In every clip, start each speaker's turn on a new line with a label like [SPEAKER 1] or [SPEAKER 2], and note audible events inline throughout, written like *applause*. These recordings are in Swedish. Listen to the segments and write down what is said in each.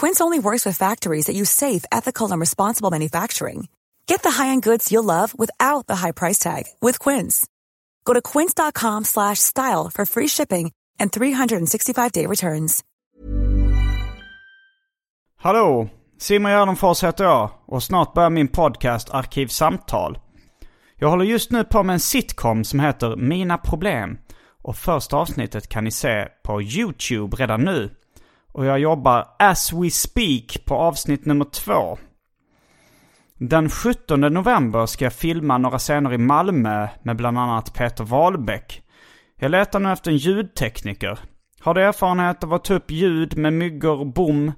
[SPEAKER 1] Quince only works with factories that use safe, ethical, and responsible manufacturing. Get the high-end goods you'll love without the high price tag with Quince. Go to quince.com slash style for free shipping and 365-day returns.
[SPEAKER 2] Hallå! Simon Gärdenfors heter jag och snart börjar min podcast Arkivsamtal. Jag håller just nu på med en sitcom som heter Mina Problem. Och första avsnittet kan ni se på YouTube redan nu. Och jag jobbar as we speak på avsnitt nummer två. Den 17 november ska jag filma några scener i Malmö med bland annat Peter Wahlbeck. Jag letar nu efter en ljudtekniker. Har du erfarenhet av att ta upp ljud med myggor, bom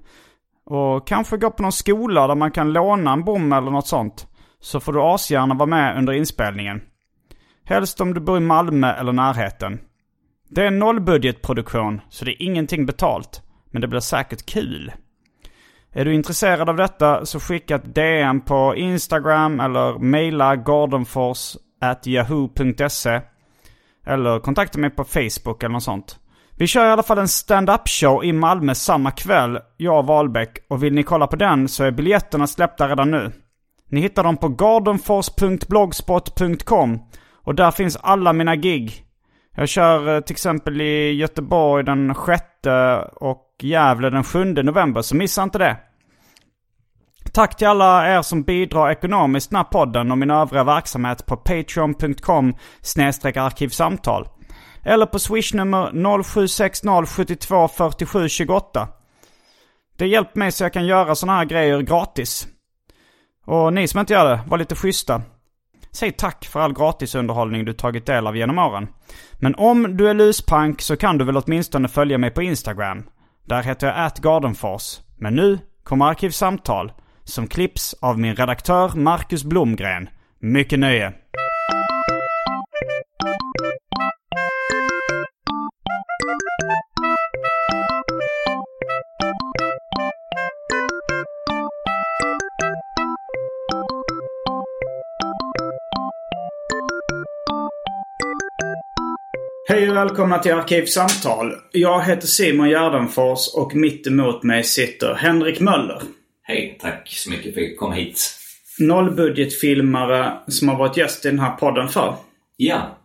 [SPEAKER 2] och kanske gå på någon skola där man kan låna en bom eller något sånt. Så får du asgärna vara med under inspelningen. Helst om du bor i Malmö eller närheten. Det är en nollbudgetproduktion, så det är ingenting betalt. Men det blir säkert kul. Är du intresserad av detta så skicka ett DM på Instagram eller mejla gardenfors@yahoo.se Eller kontakta mig på Facebook eller något sånt. Vi kör i alla fall en stand-up show i Malmö samma kväll, jag och Wahlbeck. Och vill ni kolla på den så är biljetterna släppta redan nu. Ni hittar dem på gardenfors.blogspot.com och där finns alla mina gig. Jag kör eh, till exempel i Göteborg den 6 och Gävle den 7 november, så missa inte det. Tack till alla er som bidrar ekonomiskt den här podden och min övriga verksamhet på patreon.com arkivsamtal. Eller på swishnummer 0760 72 47 28. Det hjälper mig så jag kan göra sådana här grejer gratis. Och ni som inte gör det, var lite schyssta. Säg tack för all gratisunderhållning du tagit del av genom åren. Men om du är luspank så kan du väl åtminstone följa mig på Instagram. Där heter jag atgardenfors. Men nu kommer Arkivsamtal. Som klipps av min redaktör Marcus Blomgren. Mycket nöje! Hej och välkomna till Arkivsamtal. Jag heter Simon Gärdenfors och mitt emot mig sitter Henrik Möller.
[SPEAKER 3] Hej, tack så mycket för att jag komma hit.
[SPEAKER 2] Nollbudgetfilmare som har varit gäst i den här podden för.
[SPEAKER 3] Ja,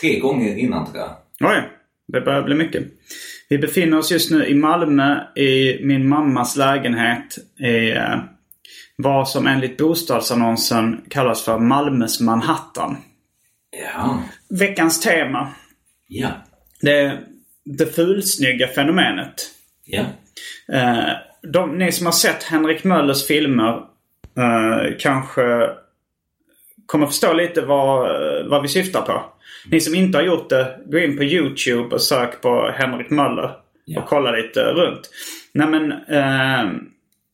[SPEAKER 3] tre gånger innan tror jag.
[SPEAKER 2] Oj, det börjar bli mycket. Vi befinner oss just nu i Malmö i min mammas lägenhet i eh, vad som enligt bostadsannonsen kallas för Malmös Manhattan.
[SPEAKER 3] Ja.
[SPEAKER 2] Veckans tema.
[SPEAKER 3] Ja.
[SPEAKER 2] Det det fulsnygga fenomenet.
[SPEAKER 3] Ja.
[SPEAKER 2] Eh, de, ni som har sett Henrik Möllers filmer eh, kanske kommer förstå lite vad, vad vi syftar på. Ni som inte har gjort det, gå in på YouTube och sök på Henrik Möller.
[SPEAKER 3] Ja.
[SPEAKER 2] Och kolla lite runt. Nej men eh,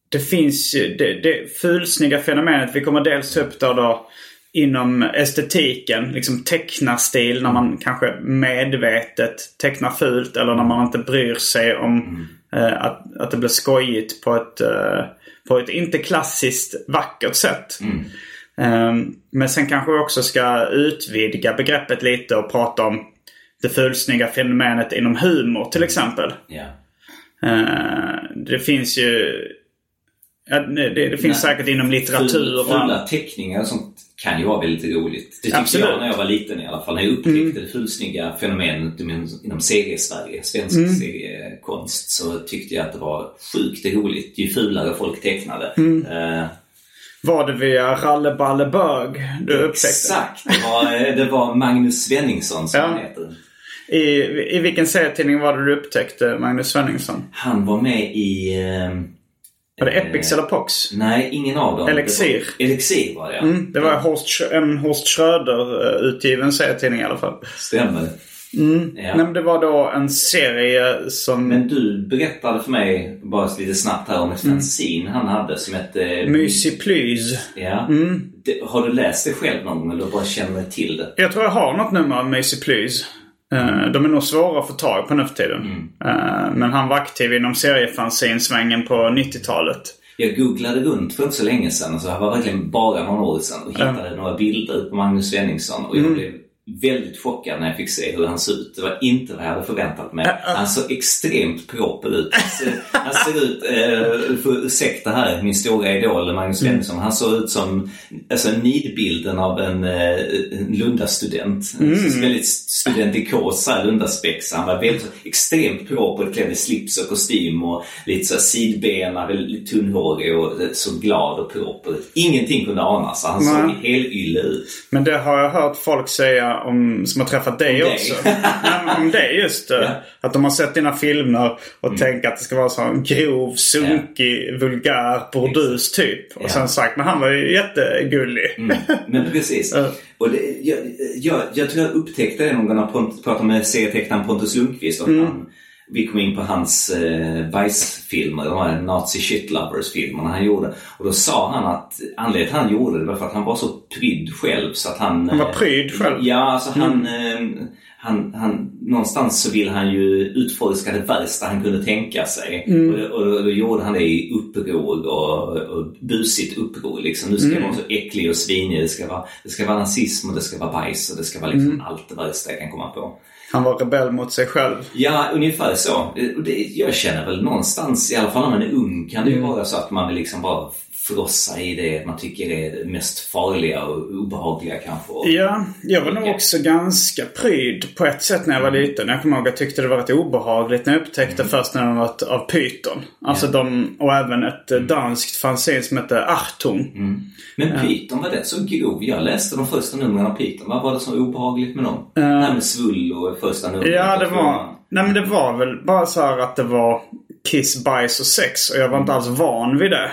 [SPEAKER 2] det finns ju det, det fulsnygga fenomenet. Vi kommer dels upp då, då inom estetiken, liksom tecknarstil när man kanske medvetet tecknar fult eller när man inte bryr sig om eh, att, att det blir skojigt på ett, eh, på ett inte klassiskt vackert sätt. Eh, men sen kanske vi också ska utvidga begreppet lite och prata om det fulsnygga fenomenet inom humor till exempel. Eh, det finns ju... ja, Det, det finns
[SPEAKER 3] Nej.
[SPEAKER 2] säkert inom litteratur
[SPEAKER 3] Ful,
[SPEAKER 2] och
[SPEAKER 3] fula teckningar och sånt kan ju vara väldigt roligt. Det tyckte
[SPEAKER 2] Absolut.
[SPEAKER 3] jag när jag var liten i alla fall. När jag upptäckte det fulsnygga fenomenet inom, serie-Sverige, svensk
[SPEAKER 2] Mm.
[SPEAKER 3] seriekonst, så tyckte jag att det var sjukt roligt ju fulare folk tecknade.
[SPEAKER 2] Mm.
[SPEAKER 3] Eh,
[SPEAKER 2] Var det via Ralle Balle Bög du upptäckte?
[SPEAKER 3] Exakt. Det var, eh, det var Magnus Svenningsson som
[SPEAKER 2] Ja.
[SPEAKER 3] han heter.
[SPEAKER 2] I, I vilken serietidning var det du upptäckte Magnus Svenningsson?
[SPEAKER 3] Han var med i... ehm,
[SPEAKER 2] Var det Epix eller Pox?
[SPEAKER 3] Nej, ingen av dem.
[SPEAKER 2] Elixir.
[SPEAKER 3] Det var, Elixir var det, ja.
[SPEAKER 2] Mm, det var Horst, en Horst Schröder-utgiven serietidning i alla fall.
[SPEAKER 3] Stämmer. Ja.
[SPEAKER 2] Nej, men det var då en serie som...
[SPEAKER 3] Men du berättade för mig, bara lite snabbt här, om ett fanzine han hade som hette...
[SPEAKER 2] Mysig Plys.
[SPEAKER 3] Ja. Det, har du läst det själv någon gång eller bara känner till det?
[SPEAKER 2] Jag tror jag har något nummer av Mysig Plys. Eh, de är nog svåra att få tag på nu för tiden. Eh, men han var aktiv inom seriefanzinsvängen på 90-talet.
[SPEAKER 3] Jag googlade runt för inte så länge sedan, alltså det var verkligen bara några år sedan och hittade några bilder på Magnus Svenningsson och jag blev väldigt chockad när jag fick se hur han såg ut. Det var inte vad jag hade förväntat mig. Han såg extremt proper ut. Han ser, han ser ut, eh, för ursäkta här, min stora idol Magnus Svenningsson. Han såg ut som alltså, nidbilden av en, eh, en Lundastudent. Mm. Väldigt studentikos Lundaspex. Han var väldigt extremt proper, klädd i slips och kostym och lite så sidbena, väldigt tunnhårig och eh, så glad och proper. Ingenting kunde anas. Han såg
[SPEAKER 2] Nej.
[SPEAKER 3] helylle ut.
[SPEAKER 2] Men det har jag hört folk säga om, som har träffat dig
[SPEAKER 3] dig.
[SPEAKER 2] också. Nej, om dig just. eh, *laughs*
[SPEAKER 3] Ja.
[SPEAKER 2] Att de har sett dina filmer och tänker att det ska vara så en grov, sunkig, vulgär burdus typ. Och
[SPEAKER 3] Ja.
[SPEAKER 2] sen sagt, men han var ju jättegullig.
[SPEAKER 3] Men precis.
[SPEAKER 2] Ja.
[SPEAKER 3] Och det, jag, jag, jag tror jag upptäckte det någon gång när jag pratade med serietecknaren Pontus Lundqvist. Och han, vi kom in på hans eh, Vice-filmer, de här Nazi Shit Lovers-filmerna han gjorde. Och då sa han att anledningen till att han gjorde det var för att han var så prydd själv så att han...
[SPEAKER 2] Han var
[SPEAKER 3] eh,
[SPEAKER 2] pryd själv?
[SPEAKER 3] Ja, alltså han, eh, han, han... Någonstans så ville han ju utforska det värsta han kunde tänka sig. Och, och, och då gjorde han det i uppror och, och busigt uppror. Liksom. Nu ska jag vara så äcklig och svinig. Det ska, vara, det ska vara nazism och det ska vara bajs och det ska vara liksom allt det värsta jag kan komma på.
[SPEAKER 2] Han var rebell mot sig själv.
[SPEAKER 3] Ja, ungefär så. Och Det, jag känner väl någonstans, i alla fall när man är ung, kan det ju vara så att man liksom bara frossa i det man tycker är det mest farliga och obehagliga kanske.
[SPEAKER 2] Ja, jag var nog också ganska pryd på ett sätt när jag var liten. Jag kommer ihåg att jag tyckte det var rätt obehagligt när jag upptäckte först när de var av Python. Alltså de, och även ett eh, danskt fanzine som hette Achtung.
[SPEAKER 3] Men Python var det så grov. Jag läste de första numren av Python. Vad var det som var obehagligt med dem? det här med svull och första numret.
[SPEAKER 2] Ja, det var... Nej men det var väl bara så här att det var kiss, bajs och sex. Och jag var inte alls van vid det.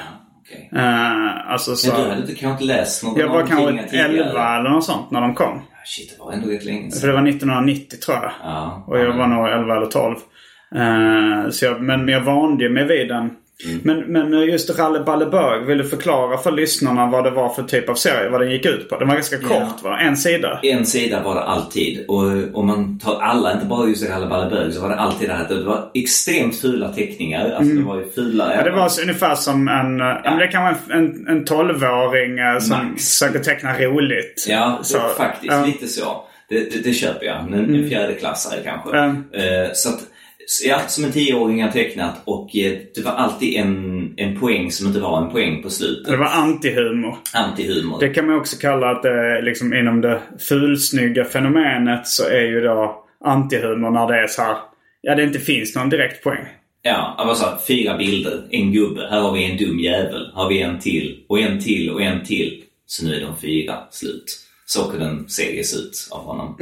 [SPEAKER 3] Okej.
[SPEAKER 2] Eh, alltså så...
[SPEAKER 3] Men du hade inte kanske inte läst någon
[SPEAKER 2] Jag var kanske
[SPEAKER 3] tidigare?
[SPEAKER 2] 11 eller något sånt när de kom.
[SPEAKER 3] Ja, Shit, det var ändå rätt länge
[SPEAKER 2] För
[SPEAKER 3] sedan.
[SPEAKER 2] det var 1990 tror jag.
[SPEAKER 3] Ja.
[SPEAKER 2] Och jag var nog 11 eller 12. Eh, så jag, men jag vande mig vid den.
[SPEAKER 3] Mm.
[SPEAKER 2] Men, men just Ralle Balle Bög, vill du förklara för lyssnarna vad det var för typ av serie? Vad den gick ut på? Den var ganska kort va? En sida?
[SPEAKER 3] En sida var det alltid. Och om man tar alla, inte bara just Ralle Balle Bög, så var det alltid det här att det var extremt fula teckningar. Alltså det var ju fula...
[SPEAKER 2] Mm. Ja, det var så, ungefär som en... Ja. Men det kan vara en, en, en 12-åring eh, som
[SPEAKER 3] Max.
[SPEAKER 2] försöker teckna roligt.
[SPEAKER 3] Ja,
[SPEAKER 2] Så,
[SPEAKER 3] faktiskt.
[SPEAKER 2] ja. Mm.
[SPEAKER 3] Lite så. Det, det, det köper jag. En, en fjärdeklassare kanske.
[SPEAKER 2] Ja.
[SPEAKER 3] Eh, så att, så ja, som en tioåring har tecknat och eh, det var alltid en, en poäng som inte var en poäng på slutet.
[SPEAKER 2] Det var antihumor.
[SPEAKER 3] Antihumor.
[SPEAKER 2] Det kan man också kalla att det är liksom inom det fulsnygga fenomenet så är ju då antihumor när det är så här. Ja, det inte finns någon direkt poäng.
[SPEAKER 3] Ja, det var så här, fyra bilder. En gubbe. Här har vi en dum jävel. Här har vi en till. Och en till och en till. Så nu är de fyra slut. Så kunde en serie se ut av honom.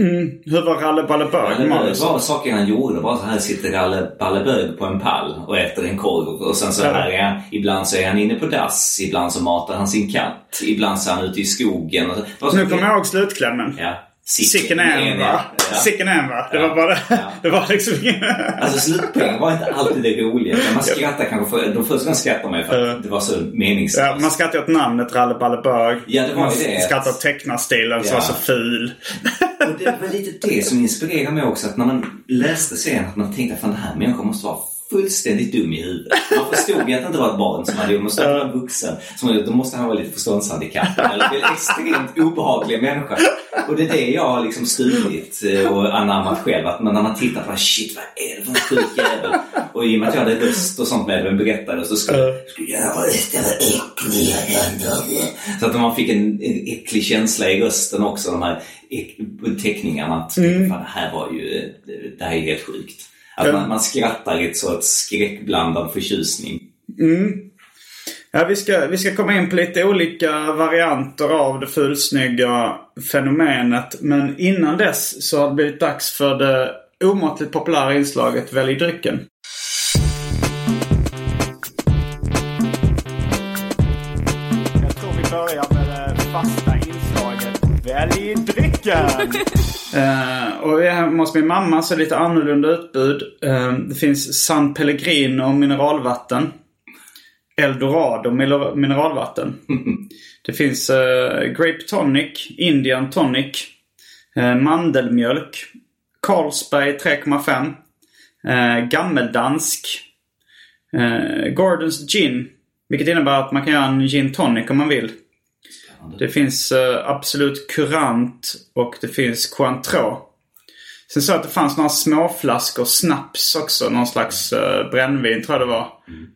[SPEAKER 2] Hur var Ralle Balle Bög?
[SPEAKER 3] Det var saker han gjorde. Bara så här sitter Ralle Ballebög på en pall och äter en korv. Och sen så här är han, ibland så är han inne på dass. Ibland så matar han sin katt. Ibland så är han ute i skogen. Och så-
[SPEAKER 2] Nu kommer jag ihåg slutklämmen.
[SPEAKER 3] Ja.
[SPEAKER 2] Sicken va?
[SPEAKER 3] Ja.
[SPEAKER 2] Sicken är en va? Det var bara det.
[SPEAKER 3] Ja. *laughs*
[SPEAKER 2] Det var liksom
[SPEAKER 3] Alltså slutpoängen var inte alltid det roliga. Man skrattar kanske för... De första gången skrattade man ju för att det var så meningslöst.
[SPEAKER 2] Ja, man skrattar åt namnet Ralle Balle Bög.
[SPEAKER 3] Ja, det var
[SPEAKER 2] man
[SPEAKER 3] det.
[SPEAKER 2] skrattar åt tecknarstilen som var så ful.
[SPEAKER 3] Och det var lite det som inspirerade mig också. Att när man läste serien att man tänkte att den här människan måste vara fullständigt dum i huvudet. Man förstod ju att det inte var ett barn som hade gjort det. vara en vuxen. Som hade det. Då måste han vara lite förståndshandikappad. Eller en extremt obehaglig människa. Och det är det jag har liksom stulit eh, och anammat själv. Att man, när man tittar på shit, vad är det för en sjuk jävel? Och i och med att jag hade röst och sånt med en berättare så skulle, skulle jag rösta vad äcklig. Så att man fick en, en äcklig känsla i rösten också. De här teckningarna. Att fan, det här var ju, det här är helt sjukt. Att man, man skrattar i ett sorts skräckblandad förtjusning.
[SPEAKER 2] Ja, vi, ska, vi ska komma in på lite olika varianter av det fulsnygga fenomenet. Men innan dess så har det blivit dags för det omåttligt populära inslaget Välj drycken. Drycken! uh, *laughs* och vi är hemma hos min mamma så lite annorlunda utbud. Uh, det finns San Pellegrino mineralvatten. Eldorado mineralvatten. *laughs* Det finns uh, Grape Tonic, Indian Tonic, mandelmjölk, Carlsberg 3,5, uh, gammeldansk, Gordons Gin. Vilket innebär att man kan göra en gin tonic om man vill. Det finns uh, Absolut Kurant och det finns Cointreau. Sen så att det fanns några småflaskor snaps också. Någon slags uh, brännvin tror jag det var.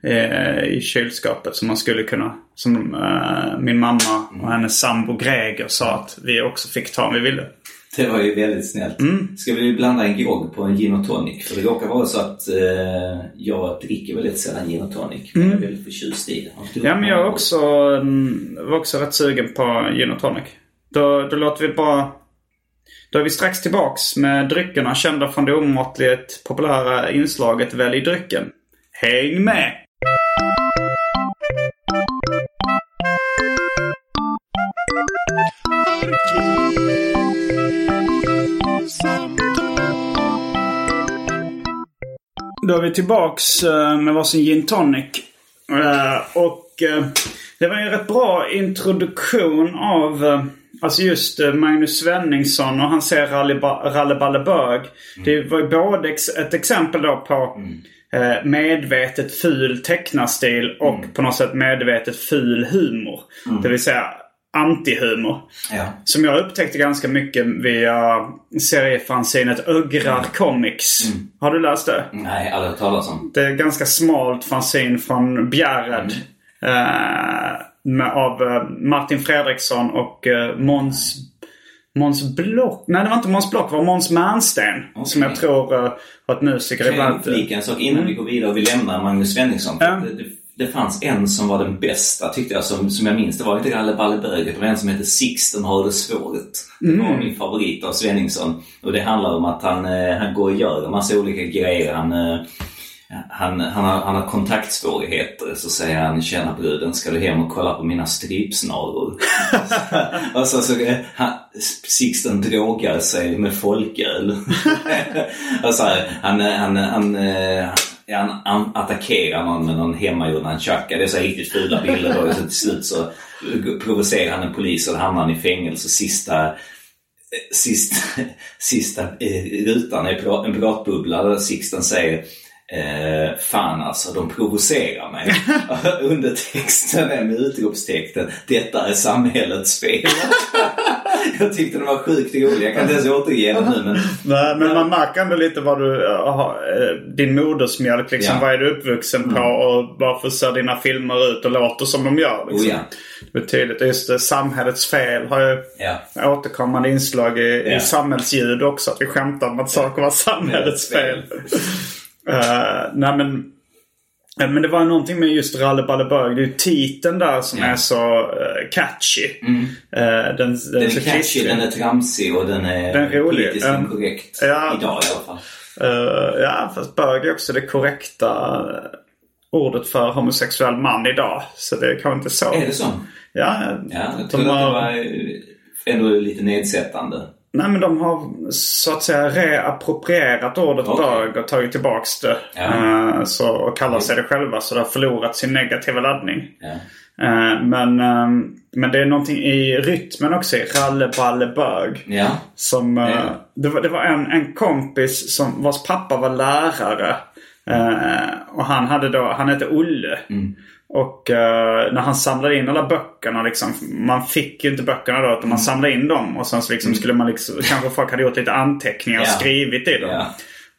[SPEAKER 2] Uh, I kylskåpet som man skulle kunna... Som uh, min mamma och hennes sambo Greger sa att vi också fick ta om vi ville.
[SPEAKER 3] Det var ju väldigt snällt. Mm. Ska vi blanda en grogg på en gin och tonic? För det råkar vara så att eh, jag dricker väldigt sällan gin och tonic. Men mm. jag är väldigt förtjust i det.
[SPEAKER 2] Ja, men jag också, var också rätt sugen på gin och tonic. Då, då låter vi bara... Då är vi strax tillbaks med dryckerna kända från det omåttligt populära inslaget Välj drycken. Häng med! Då är vi tillbaks eh, med varsin gin tonic. Eh, och eh, det var en rätt bra introduktion av Alltså just Magnus Svenningsson och han ser Ralle Bög. Mm. Det var ju både ett exempel då på mm. medvetet ful tecknarstil och mm. på något sätt medvetet ful humor. Det vill säga antihumor.
[SPEAKER 3] Ja.
[SPEAKER 2] Som jag upptäckte ganska mycket via seriefanzinet Uggrar Comics. Mm. Har du läst det?
[SPEAKER 3] Nej, aldrig hört talas om.
[SPEAKER 2] Det är ganska smalt fanzin från Bjärred. Mm. Eh, av eh, Martin Fredriksson och eh, Måns Måns Block? Nej, det var inte Måns Block. Det var Måns Mernsten. Okay. Som jag tror uh, har ett musiker ibland.
[SPEAKER 3] Kan jag flika en sak innan mm. vi går vidare och vi lämnar Magnus Svenningsson? Mm. Det, det, det fanns en som var den bästa tyckte jag, som, som jag minns. Det var inte Ralle Balleböget. Det var en som hette Sixten har det svårt. Det var mm. min favorit av Svenningsson. Och det handlar om att han, eh, han går och gör en massa olika grejer. Han, eh, han, han, har, han har kontaktsvårigheter. Så säger han, tjena bruden, ska du hem och kolla på mina strypsnaror? *laughs* och så, så han, Sixten drogar sig med folköl. *laughs* och så här, han, han, han, han han, han attackerar någon med någon hemmagjord nunchaka. Det är så riktigt fula bilder då. Så till slut så provocerar han en polis och hamnar han i fängelse. Sista, eh, sista, *laughs* sista eh, rutan är en piratbubbla där Sixten säger Eh, fan alltså, de provocerar mig. *laughs* Undertexten är med utropstecknen. Detta är samhällets fel. *laughs* jag tyckte den var sjukt rolig. Jag kan inte ens återge den nu. Men,
[SPEAKER 2] Nej, men man märker ändå lite vad du har. Eh, din modersmjölk liksom. Ja. Vad är du uppvuxen mm. på och varför ser dina filmer ut och låter som de gör? Liksom.
[SPEAKER 3] Oh, ja.
[SPEAKER 2] Det är tydligt. Just det, samhällets fel har ju ja. återkommande inslag i, ja. i samhällsljud också. Att vi skämtar om att saker var samhällets fel. Uh, nej men, eh, men det var någonting med just Ralle Balle Bög. Det är ju titeln där som ja. är så uh, catchy.
[SPEAKER 3] Mm. Uh, den, den, den, är catchy, kristlig. den är tramsig och den är, den är rolig. politiskt um, inkorrekt. Ja, idag i alla fall.
[SPEAKER 2] Uh, ja, fast bög är också det korrekta ordet för homosexuell man idag. Så det är kanske inte så.
[SPEAKER 3] Är det så?
[SPEAKER 2] Ja,
[SPEAKER 3] ja jag trodde har... att det var ändå lite nedsättande.
[SPEAKER 2] Nej men de har så att säga reapproprierat ordet okay. bög och tagit tillbaks det. Ja. Uh, så, och kallar sig det själva så det har förlorat sin negativa laddning.
[SPEAKER 3] Ja.
[SPEAKER 2] Uh, men, uh, men det är någonting i rytmen också i ralle balle bög.
[SPEAKER 3] Ja.
[SPEAKER 2] Som, ja. Det var, det var en, en kompis som, vars pappa var lärare. och han hade då, han hette Olle.
[SPEAKER 3] Mm.
[SPEAKER 2] Och uh, när han samlade in alla böckerna liksom. Man fick ju inte böckerna då utan man mm. samlade in dem. Och sen så liksom mm. skulle man liksom, kanske folk hade gjort lite anteckningar och yeah. skrivit i dem. Yeah.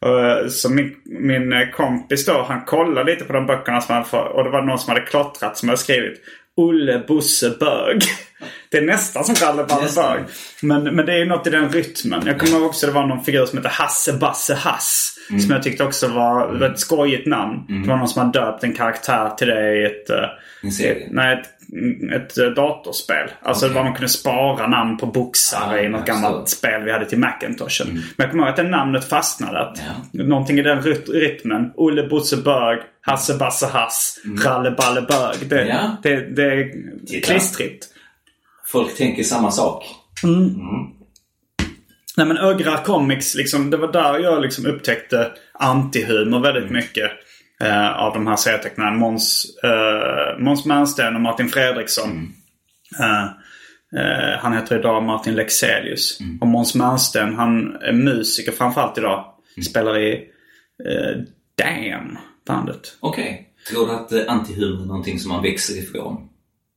[SPEAKER 2] Uh, så min, min kompis då han kollade lite på de böckerna som han. Och det var någon som hade klottrat som hade skrivit. Olle Bosse Bög. Det är nästan som Ralle Balle. Bög. Men, men det är något i den rytmen. Jag kommer ihåg också det var någon figur som hette Hasse Basse Hass.
[SPEAKER 3] Mm.
[SPEAKER 2] Som jag tyckte också var var ett skojigt namn. Det var någon som hade döpt en karaktär till det i ett... eh,
[SPEAKER 3] En serie?
[SPEAKER 2] Nej, ett, ett eh, datorspel. Alltså
[SPEAKER 3] Okej.
[SPEAKER 2] var man kunde spara namn på boxare
[SPEAKER 3] Ah,
[SPEAKER 2] i något
[SPEAKER 3] ja,
[SPEAKER 2] gammalt.
[SPEAKER 3] Mm.
[SPEAKER 2] spel vi hade till Macintoshen. Men jag kommer ihåg att det namnet fastnade. Att
[SPEAKER 3] Ja.
[SPEAKER 2] Någonting i den ryt- rytmen. Olle Bosse Bög, Hasse Basse Hass, Ralle Balle Bög. Det,
[SPEAKER 3] Mm. Ja.
[SPEAKER 2] det, det är
[SPEAKER 3] Titta.
[SPEAKER 2] klistrigt.
[SPEAKER 3] Folk tänker samma sak.
[SPEAKER 2] Nej men Ögra Comics, liksom, det var där jag liksom upptäckte antihumor väldigt
[SPEAKER 3] Mm.
[SPEAKER 2] mycket. Eh, av de här serietecknarna. Måns, eh, Måns Malmsten och Martin Fredriksson.
[SPEAKER 3] Mm.
[SPEAKER 2] Eh, eh, han heter idag Martin Lexelius.
[SPEAKER 3] Mm.
[SPEAKER 2] Och Måns Malmsten, han är musiker framförallt idag.
[SPEAKER 3] Mm.
[SPEAKER 2] Spelar i eh, Damn, bandet.
[SPEAKER 3] Okej. Tror du att eh, antihumor är någonting som man växer ifrån?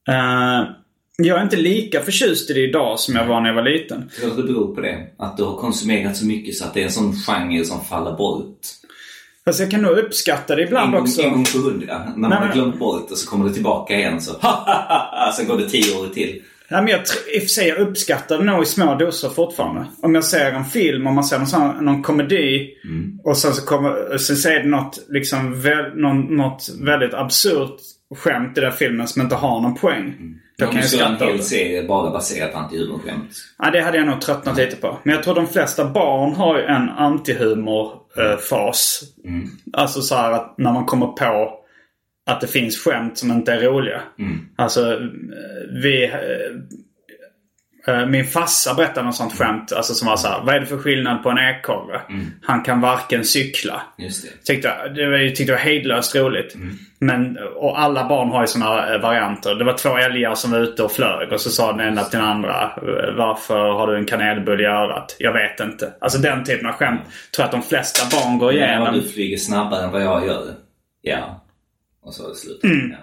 [SPEAKER 2] Eh, jag är inte lika förtjust i det idag som jag var när jag var liten.
[SPEAKER 3] Tror du att det beror på det? Att du har konsumerat så mycket så att det är en sån genre som faller bort?
[SPEAKER 2] Fast jag kan nog uppskatta det
[SPEAKER 3] En
[SPEAKER 2] ibland
[SPEAKER 3] gång,
[SPEAKER 2] också.
[SPEAKER 3] en gång på hundra. När man
[SPEAKER 2] Nej,
[SPEAKER 3] har glömt bort och så kommer det tillbaka igen så *laughs* Sen går det tio år till.
[SPEAKER 2] Ja, men jag, i och för sig, jag uppskattar det nog i små doser fortfarande. Om jag ser en film, om man ser någon, sån, någon komedi och sen så kommer, sen så är det något, liksom, väl, någon, något väldigt absurt skämt i den filmen som inte har någon poäng. Då
[SPEAKER 3] Om
[SPEAKER 2] kan jag
[SPEAKER 3] en
[SPEAKER 2] skratta åt
[SPEAKER 3] hel serie bara baserat på antihumorskämt.
[SPEAKER 2] Ja, det hade jag nog tröttnat lite på. Men jag tror de flesta barn har ju en antihumor-fas. Alltså så här att när man kommer på att det finns skämt som inte är roliga. Alltså, eh, vi... eh, eh, Min farsa berättade något sånt skämt. Alltså som var så här, vad är det för skillnad på en ekorre? Han kan varken cykla.
[SPEAKER 3] Just det.
[SPEAKER 2] Tyckte, jag- det var, jag tyckte det var hejdlöst roligt. Men, och alla barn har ju sådana varianter. Det var två älgar som var ute och flög och så sa den ena till den andra "Eh, Varför har du en kanelbulle i örat? Jag vet inte. Alltså den typen av skämt tror jag att de flesta barn går
[SPEAKER 3] Ja,
[SPEAKER 2] igenom.
[SPEAKER 3] du flyger snabbare än vad jag gör. Ja. Och så är det slut.
[SPEAKER 2] Mm.
[SPEAKER 3] Ja.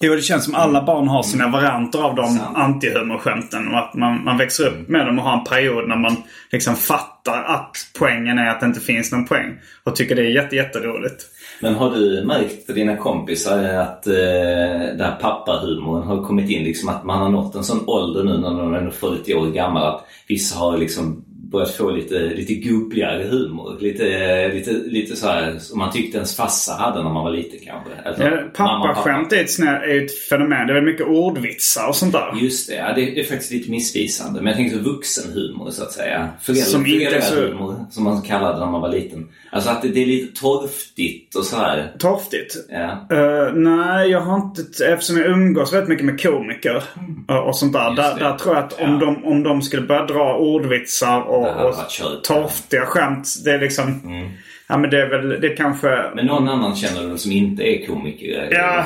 [SPEAKER 2] Jo, det känns som alla barn har sina varianter av de antihumor-skämten. Och att man, man växer upp med dem och har en period när man liksom fattar att poängen är att det inte finns någon poäng. Och tycker det är jätte, jätteroligt.
[SPEAKER 3] Men har du märkt på dina kompisar att eh, den här pappahumoren har kommit in? Liksom att man har nått en sån ålder nu när man är 40 år gammal att vissa har liksom börjat få lite, lite gubbligare humor. Lite, lite, lite så här som man tyckte ens farsa hade när man var liten kanske. Alltså,
[SPEAKER 2] Ja,
[SPEAKER 3] och
[SPEAKER 2] Pappaskämt är ett, snä- är ett fenomen. Det är mycket ordvitsar och sånt där.
[SPEAKER 3] Just det, ja, det, det är faktiskt lite missvisande. Men jag tänker så vuxenhumor så att säga. Föräldrar,
[SPEAKER 2] Som inte så-
[SPEAKER 3] föräldrahumor som man kallade när man var liten. Alltså att det, det är lite torftigt och så här.
[SPEAKER 2] Torftigt.
[SPEAKER 3] Ja.
[SPEAKER 2] Eh, nej, jag har inte... Eftersom jag umgås väldigt mycket med komiker eh, och sånt där.
[SPEAKER 3] Mm.
[SPEAKER 2] Där,
[SPEAKER 3] det.
[SPEAKER 2] där tror jag att om,
[SPEAKER 3] Ja.
[SPEAKER 2] de, om de skulle börja dra ordvitsar
[SPEAKER 3] Det
[SPEAKER 2] och, och torftiga skämt. Det är liksom...
[SPEAKER 3] Mm.
[SPEAKER 2] Ja men det är väl... Det kanske...
[SPEAKER 3] Men någon annan känner du som inte är komiker?
[SPEAKER 2] Ja.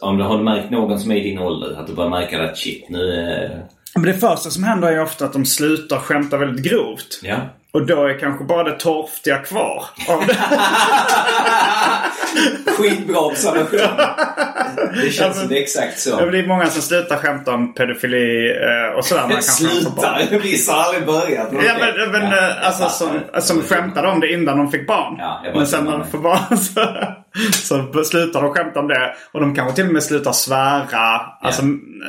[SPEAKER 3] Om du har märkt någon som är i din ålder, att du börjar märka att shit, nu är...
[SPEAKER 2] Men det första som händer är ofta att de slutar skämta väldigt grovt.
[SPEAKER 3] Ja.
[SPEAKER 2] Och då är kanske bara det torftiga kvar. Av det. *laughs*
[SPEAKER 3] Skitbra observation! Det känns som det är exakt så.
[SPEAKER 2] Ja, men det är många som slutar skämta om pedofili eh, och sådär. Man.
[SPEAKER 3] Slutar! Vissa har aldrig börjat.
[SPEAKER 2] Ja men, men
[SPEAKER 3] Ja,
[SPEAKER 2] eh, alltså
[SPEAKER 3] jag
[SPEAKER 2] som,
[SPEAKER 3] fattar.
[SPEAKER 2] som skämtade om det innan de fick barn.
[SPEAKER 3] Ja,
[SPEAKER 2] men sen när de får barn *laughs* så, *laughs* så slutar de skämta om det. Och de kanske till och med slutar svära. Alltså,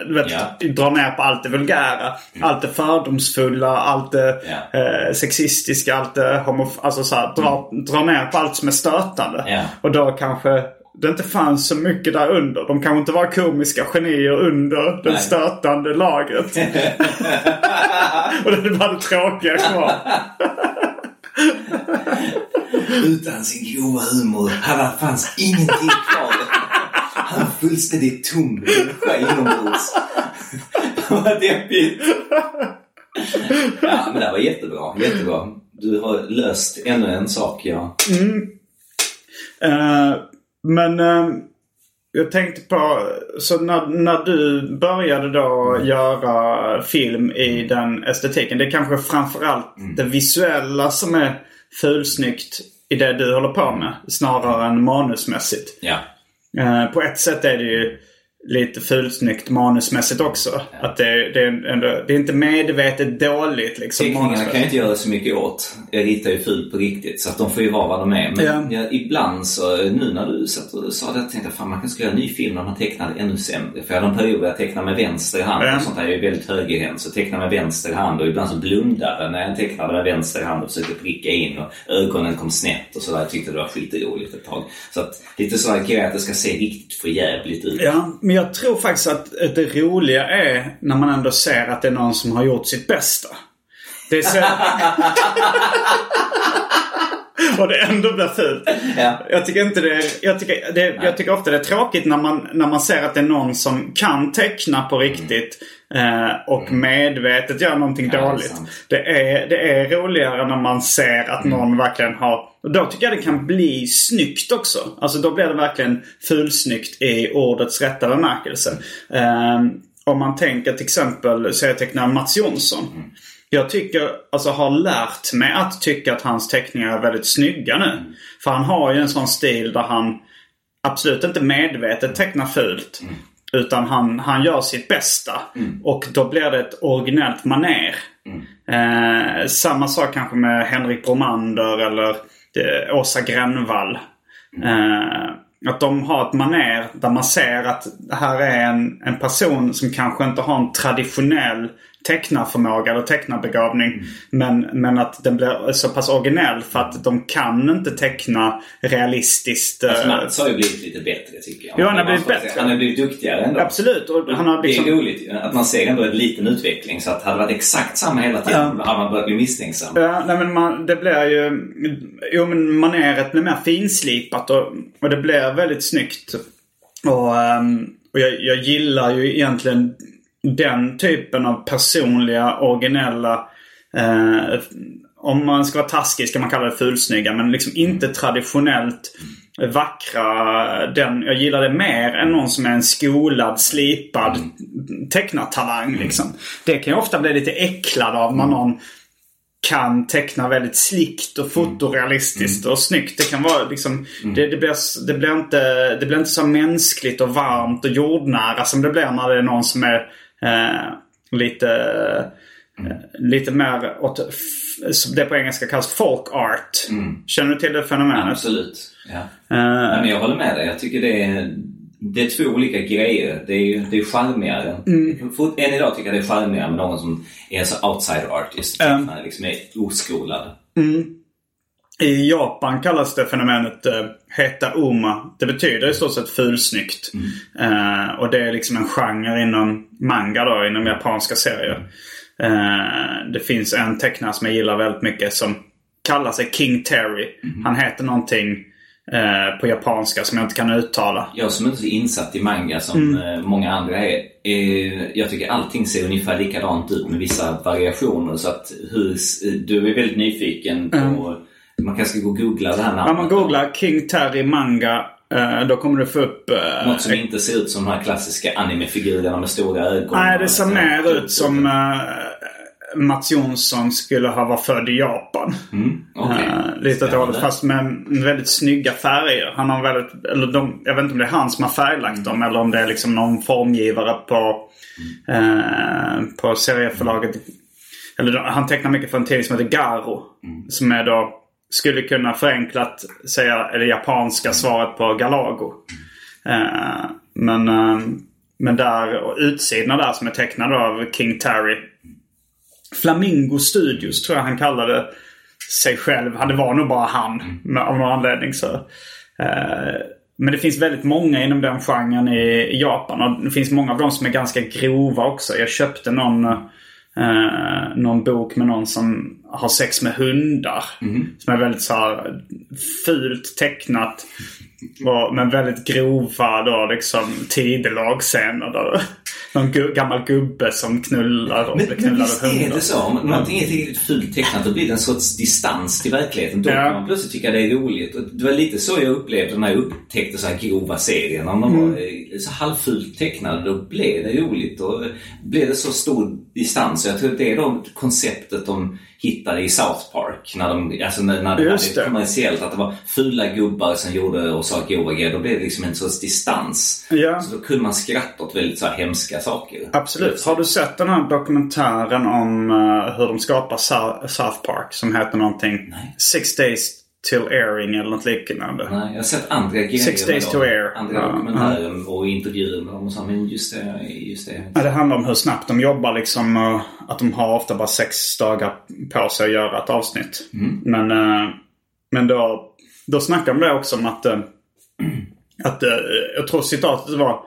[SPEAKER 2] du vet,
[SPEAKER 3] Ja.
[SPEAKER 2] dra ner på allt det vulgära. Allt det fördomsfulla, allt det
[SPEAKER 3] Ja.
[SPEAKER 2] eh, sexistiska, allt det homof... Alltså så här, dra, dra ner på allt som är stötande. Och då kanske det inte fanns så mycket där under. De kanske inte var komiska genier under det stötande lagret. *laughs* och det bara det tråkiga kvar. *laughs*
[SPEAKER 3] Utan sin grova humor hade fanns ingenting kvar. Han är fullständigt tom människa inombords. Vad deppigt. Ja, men det här var jättebra. Jättebra. Du har löst ännu en sak, ja.
[SPEAKER 2] Eh, men eh, jag tänkte på, så när, när du började då göra film i den estetiken. Det är kanske framförallt det visuella som är fulsnyggt i det du håller på med. Snarare än manusmässigt.
[SPEAKER 3] Ja.
[SPEAKER 2] Eh, på ett sätt är det ju lite fulsnyggt manusmässigt också. Att det, det, är ändå, det är inte medvetet dåligt liksom.
[SPEAKER 3] Teckningarna kan jag inte göra så mycket åt. Jag ritar ju fult på riktigt så att de får ju vara vad de är. Men
[SPEAKER 2] Ja.
[SPEAKER 3] jag, ibland så, nu när du satt och sa det, jag tänkte fan man kanske skulle göra en ny film när man tecknar ännu sämre. För jag hade en period där jag tecknade med vänster hand
[SPEAKER 2] Ja.
[SPEAKER 3] och sånt där. Jag är väldigt högerhänt. Så tecknade med vänster hand och ibland så blundade jag när jag tecknade med vänster hand och försökte pricka in och ögonen kom snett och sådär. Jag tyckte det var skitroligt ett tag. Så att lite sådär grejer att det ska se riktigt förjävligt ut.
[SPEAKER 2] Ja, men jag tror faktiskt att det roliga är när man ändå ser att det är någon som har gjort sitt bästa. Det är så... *laughs* Och det ändå blir fult.
[SPEAKER 3] Ja.
[SPEAKER 2] Jag tycker inte det, jag tycker, det, jag tycker ofta det är tråkigt när man, när man ser att det är någon som kan teckna på riktigt. Eh, och medvetet gör någonting
[SPEAKER 3] Ja, det är
[SPEAKER 2] dåligt. Det är, det är roligare när man ser att någon verkligen har... Och då tycker jag det kan bli snyggt också. Alltså då blir det verkligen fulsnyggt i ordets rätta bemärkelse. Eh, om man tänker till exempel serietecknaren Mats Jonsson. Jag tycker, alltså har lärt mig att tycka att hans teckningar är väldigt snygga nu. För han har ju en sån stil där han absolut inte medvetet tecknar fult. Utan han, han gör sitt bästa. Och då blir det ett originellt maner. Eh, samma sak kanske med Henrik Bromander eller det, Åsa Gränvall. Eh, att de har ett maner där man ser att det här är en, en person som kanske inte har en traditionell tecknarförmåga eller tecknarbegåvning. Men, men att den blir så pass originell för att de kan inte teckna realistiskt. eh,
[SPEAKER 3] Alltså, Mats har ju blivit lite bättre tycker jag.
[SPEAKER 2] Ja, han har blivit bättre.
[SPEAKER 3] Han har blivit duktigare ändå.
[SPEAKER 2] Absolut. Och han har liksom...
[SPEAKER 3] Det är roligt ju, att man ser ändå en liten utveckling. Så att hade det varit exakt samma hela tiden
[SPEAKER 2] Ja.
[SPEAKER 3] hade man börjat bli misstänksam.
[SPEAKER 2] Ja, nej men man, det blir ju... Jo men maneret blir mer finslipat och, och det blir väldigt snyggt. Och, ehm, och jag, jag gillar ju egentligen den typen av personliga, originella... Eh, om man ska vara taskig ska man kalla det fulsnygga. Men liksom inte traditionellt vackra. Den, jag gillar det mer än någon som är en skolad, slipad tecknartalang. Liksom. Det kan jag ofta bli lite äcklad av när någon kan teckna väldigt slickt och fotorealistiskt och snyggt. Det kan vara liksom... Det, det, blir, det, blir inte, det blir inte så mänskligt och varmt och jordnära som det blir när det är någon som är lite... eh, Lite mer åt... det på engelska kallas folk art. Känner du till det fenomenet?
[SPEAKER 3] Absolut. Ja.
[SPEAKER 2] Eh,
[SPEAKER 3] Nej, men jag håller med dig. Jag tycker det är, det är två olika grejer. Det är ju det är charmigare.
[SPEAKER 2] Mm.
[SPEAKER 3] Än idag tycker jag det är charmigare med någon som är så outside artist.
[SPEAKER 2] Mm.
[SPEAKER 3] Liksom är oskolad.
[SPEAKER 2] I Japan kallas det fenomenet eh, Heta Uma. Det betyder i stort sett fulsnyggt. Eh, och det är liksom en genre inom manga då, inom japanska serier. Eh, det finns en tecknare som jag gillar väldigt mycket som kallar sig King Terry. Han heter någonting eh, på japanska som jag inte kan uttala.
[SPEAKER 3] Jag som inte är så insatt i manga som
[SPEAKER 2] Mm.
[SPEAKER 3] eh, många andra är, är. Jag tycker allting ser ungefär likadant ut med vissa variationer. Så att hur, du är väldigt nyfiken på... Man kanske ska gå och googla det här namnet.
[SPEAKER 2] Om man googlar King Terry manga eh, då kommer det få upp... eh,
[SPEAKER 3] Något som inte ser ut som de här klassiska animefigurerna med stora ögon.
[SPEAKER 2] Nej, det ser mer ut som uh, Mats Jonsson skulle ha varit född i Japan.
[SPEAKER 3] Mm, okej.
[SPEAKER 2] Eh, lite åt hållet, fast med väldigt snygga färger. Han har väldigt, eller de, jag vet inte om det är han som har färglagt dem eller om det är liksom någon formgivare på, eh, på serieförlaget. Eller han tecknar mycket för en tidning som heter Garo. Som är då, skulle kunna förenklat säga det japanska svaret på Galago. Eh, men, eh, men där, och utsidorna där som är tecknade av King Terry. Flamingo Studios tror jag han kallade sig själv. Det var nog bara han med, av någon anledning. Så. Eh, men det finns väldigt många inom den genren i, i Japan. Och det finns många av dem som är ganska grova också. Jag köpte någon, eh, eh, någon bok med någon som har sex med hundar. Som är väldigt så här fult tecknat. Och, men väldigt grova då liksom tidelagsscener. Då. Någon gu- gammal gubbe som knullar och
[SPEAKER 3] Men,
[SPEAKER 2] blir
[SPEAKER 3] men visst
[SPEAKER 2] av
[SPEAKER 3] är
[SPEAKER 2] hundar.
[SPEAKER 3] det så. Om någonting är tillräckligt fult tecknat då blir det en sorts distans till verkligheten. Då
[SPEAKER 2] Ja.
[SPEAKER 3] kan man plötsligt tycka det är roligt. Och det var lite så jag upplevde när jag upptäckte så här grova serier. När de
[SPEAKER 2] Mm.
[SPEAKER 3] var så halvfult tecknade då blev det roligt. Och blev det så stor distans. Så jag tror att det är då konceptet om hittade i South Park. När, de, alltså när, när det var kommersiellt. Att det var fula gubbar som gjorde och sa grova grejer. Då blev det liksom en sorts distans.
[SPEAKER 2] Ja.
[SPEAKER 3] Så då kunde man skratta åt väldigt så här hemska saker.
[SPEAKER 2] Absolut. Har du sett den här dokumentären om eh, hur de skapar Sou- South Park? Som heter någonting
[SPEAKER 3] Nej.
[SPEAKER 2] Six Days Till Airing eller något liknande.
[SPEAKER 3] Nej, jag har sett andra grejer
[SPEAKER 2] Six Days to Air.
[SPEAKER 3] Andra
[SPEAKER 2] Ja,
[SPEAKER 3] dokumentärer och intervjuer med dem och så. Men just det, just det.
[SPEAKER 2] Ja, det handlar om hur snabbt de jobbar liksom. eh, Att de har ofta bara sex dagar på sig att göra ett avsnitt. Men, eh, men då, då snackar de också om att, eh, att jag tror citatet var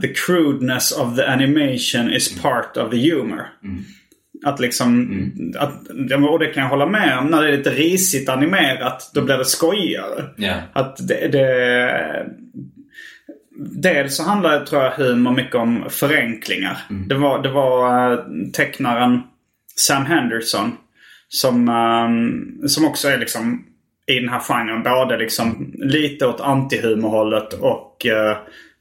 [SPEAKER 2] The crudeness of the animation is part of the humor. Att liksom, att, och det kan jag hålla med om. När det är lite risigt animerat, då blir det skojigare.
[SPEAKER 3] Ja.
[SPEAKER 2] Att det, det... Dels så handlar tror jag humor mycket om förenklingar. Det var, det var eh, tecknaren Sam Henderson som, eh, som också är liksom i den här genren. Både liksom lite åt antihumorhållet och eh,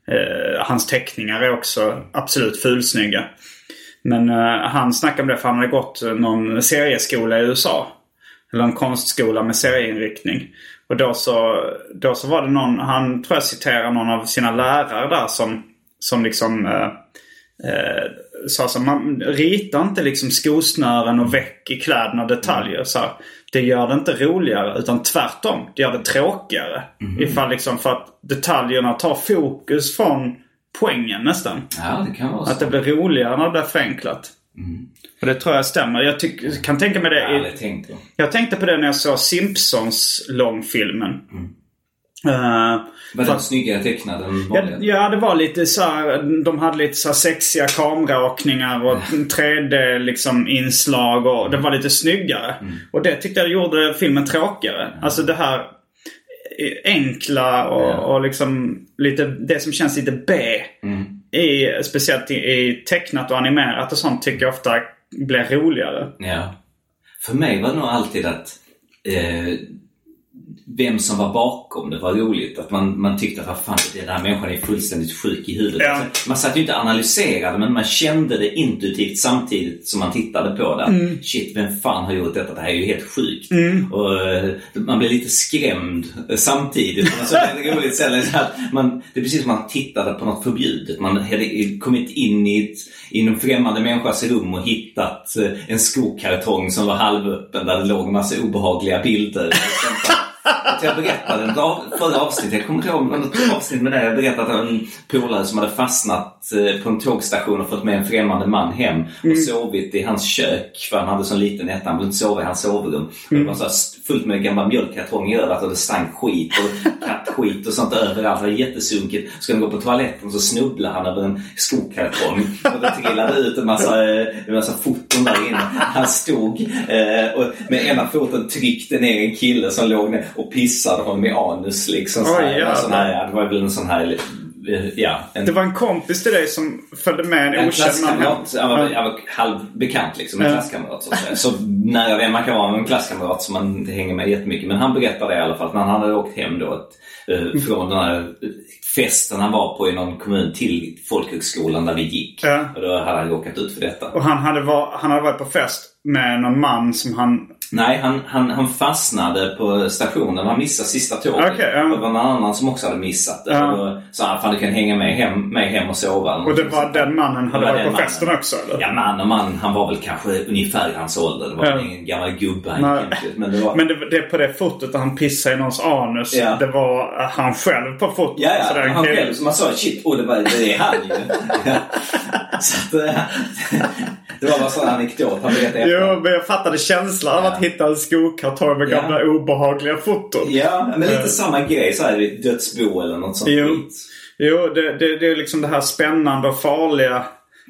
[SPEAKER 2] eh, hans teckningar är också absolut fulsnygga. Men eh, han snackade om det för han hade gått någon serieskola i USA. Eller en konstskola med serieinriktning. Och då så, då så var det någon, han tror jag citerar någon av sina lärare där som, som liksom eh, eh, sa så man ritar inte liksom skosnören och väck i kläderna detaljer. Så här, det gör det inte roligare utan tvärtom. Det gör det tråkigare. Ifall liksom för att detaljerna tar fokus från poängen nästan.
[SPEAKER 3] Ja, det kan vara så.
[SPEAKER 2] Att det blir roligare när det blir förenklat. Och det tror jag stämmer. Jag tyck, kan tänka mig det.
[SPEAKER 3] Jag
[SPEAKER 2] I,
[SPEAKER 3] tänkt
[SPEAKER 2] jag tänkte på det när jag såg Simpsons långfilmen. Eh,
[SPEAKER 3] Var den snyggare tecknad än
[SPEAKER 2] ja, ja, det var lite så här, De hade lite så här sexiga kameraåkningar och 3D liksom inslag och det var lite snyggare. Och det tyckte jag gjorde filmen tråkigare. Alltså det här enkla och, och liksom lite det som känns lite B. I, speciellt i, i tecknat och animerat och sånt tycker jag ofta blir roligare.
[SPEAKER 3] Ja. För mig var det nog alltid att eh, vem som var bakom det var roligt. Att man, man tyckte att vad fan, den här människan är fullständigt sjuk i huvudet.
[SPEAKER 2] Ja.
[SPEAKER 3] Alltså, man satt ju inte och analyserade men man kände det intuitivt samtidigt som man tittade på det.
[SPEAKER 2] Mm.
[SPEAKER 3] Shit, vem fan har gjort detta? Det här är ju helt sjukt. Och, eh, man blev lite skrämd eh, samtidigt. Men så det roligt sen. så att Man, det är precis som man tittade på något förbjudet. Man hade kommit in i, ett, i en främmande människas rum och hittat eh, en skokartong som var halvöppen där det låg en massa obehagliga bilder. *laughs* Att jag berättade dag, förra avsnittet, jag kommer inte ihåg något avsnitt med det. Jag berättade om en polare som hade fastnat eh, på en tågstation och fått med en främmande man hem och sovit i hans kök. För han hade så liten etta, han ville inte sova i hans sovrum. Och Det var så här fullt med gamla mjölkkartonger överallt och det stank skit och kattskit och sånt överallt. Det var jättesunkigt. Ska han gå på toaletten så snubblade han över en skokartong och det trillade ut en massa, eh, en massa foton där inne. Han stod eh, och med ena foten tryckte ner en kille som låg ner och pissade honom i anus. Liksom, här,
[SPEAKER 2] jävlar.
[SPEAKER 3] en sån här, ja, det var väl en sån här... eh, Ja, en,
[SPEAKER 2] Det var en kompis till dig som följde med en
[SPEAKER 3] en
[SPEAKER 2] okänd man hem.
[SPEAKER 3] Jag var, jag var halvbekant liksom. En
[SPEAKER 2] Ja.
[SPEAKER 3] klasskamrat. Så, att så nära man kan vara med en klasskamrat som man inte hänger med jättemycket. Men han berättade i alla fall att när han hade åkt hem då att, eh, från den här festen han var på i någon kommun till folkhögskolan där vi gick.
[SPEAKER 2] Ja.
[SPEAKER 3] Och då hade han råkat ut för detta.
[SPEAKER 2] Och han hade, var, han hade varit på fest med någon man som han...
[SPEAKER 3] Nej, han, han, han fastnade på stationen. Han missade sista tåget.
[SPEAKER 2] Okej, ja.
[SPEAKER 3] Det var någon annan som också hade missat det.
[SPEAKER 2] Ja.
[SPEAKER 3] Sa han, fan du kan hänga med hem, med hem och sova.
[SPEAKER 2] Och det var den mannen hade varit på
[SPEAKER 3] mannen.
[SPEAKER 2] festen också eller?
[SPEAKER 3] Ja, man och man. Han var väl kanske ungefär hans ålder. Det var
[SPEAKER 2] Ja.
[SPEAKER 3] ingen gammal gubbe. han. Men det var...
[SPEAKER 2] Men det, det på det fotot där han pissade i någons anus.
[SPEAKER 3] Ja.
[SPEAKER 2] Det var eh, han själv på fotot.
[SPEAKER 3] Ja,
[SPEAKER 2] Så
[SPEAKER 3] ja. Han själv som man sa, shit, oh, det, var, det är han ju. Ja. *laughs* Så att, eh, *laughs* det var bara en sån anekdot han berättade
[SPEAKER 2] Jo, men jag fattade känslan av att hitta en skokartong med gamla obehagliga foton.
[SPEAKER 3] Ja, men lite samma grej. Så här, ett dödsbo eller något sånt
[SPEAKER 2] Jo. Jo, det, det, det är liksom det här spännande och farliga.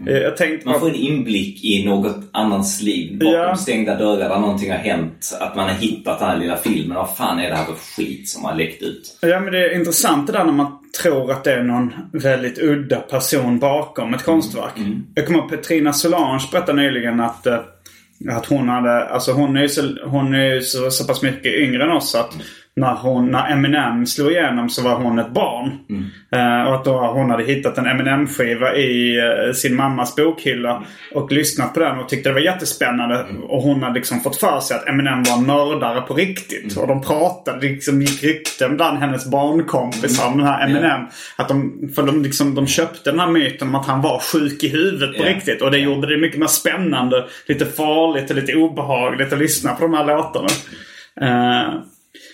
[SPEAKER 2] Eh, Jag tänkte
[SPEAKER 3] Man får en inblick i något annans liv bakom
[SPEAKER 2] Ja.
[SPEAKER 3] stängda dörrar där någonting har hänt. Att man har hittat den här lilla filmen. Vad fan är det här för skit som har läckt ut?
[SPEAKER 2] Ja, men det är intressant det där när man tror att det är någon väldigt udda person bakom ett konstverk. Jag kommer ihåg Petrina Solange berättade nyligen att, eh, att hon hade, alltså hon är ju så, hon är ju så, så pass mycket yngre än oss att när, hon, när Eminem slog igenom så var hon ett barn. Eh, och att då hon hade hittat en Eminem-skiva i eh, sin mammas bokhylla. Och lyssnat på den och tyckte det var jättespännande. Och hon hade liksom fått för sig att Eminem var en mördare på riktigt. Och de pratade, det liksom gick rykten bland hennes barnkompisar om den här Eminem. Att de, för de, liksom, de köpte den här myten om att han var sjuk i huvudet på
[SPEAKER 3] Ja.
[SPEAKER 2] riktigt. Och det gjorde det mycket mer spännande, lite farligt och lite obehagligt att lyssna på de här låtarna. Eh,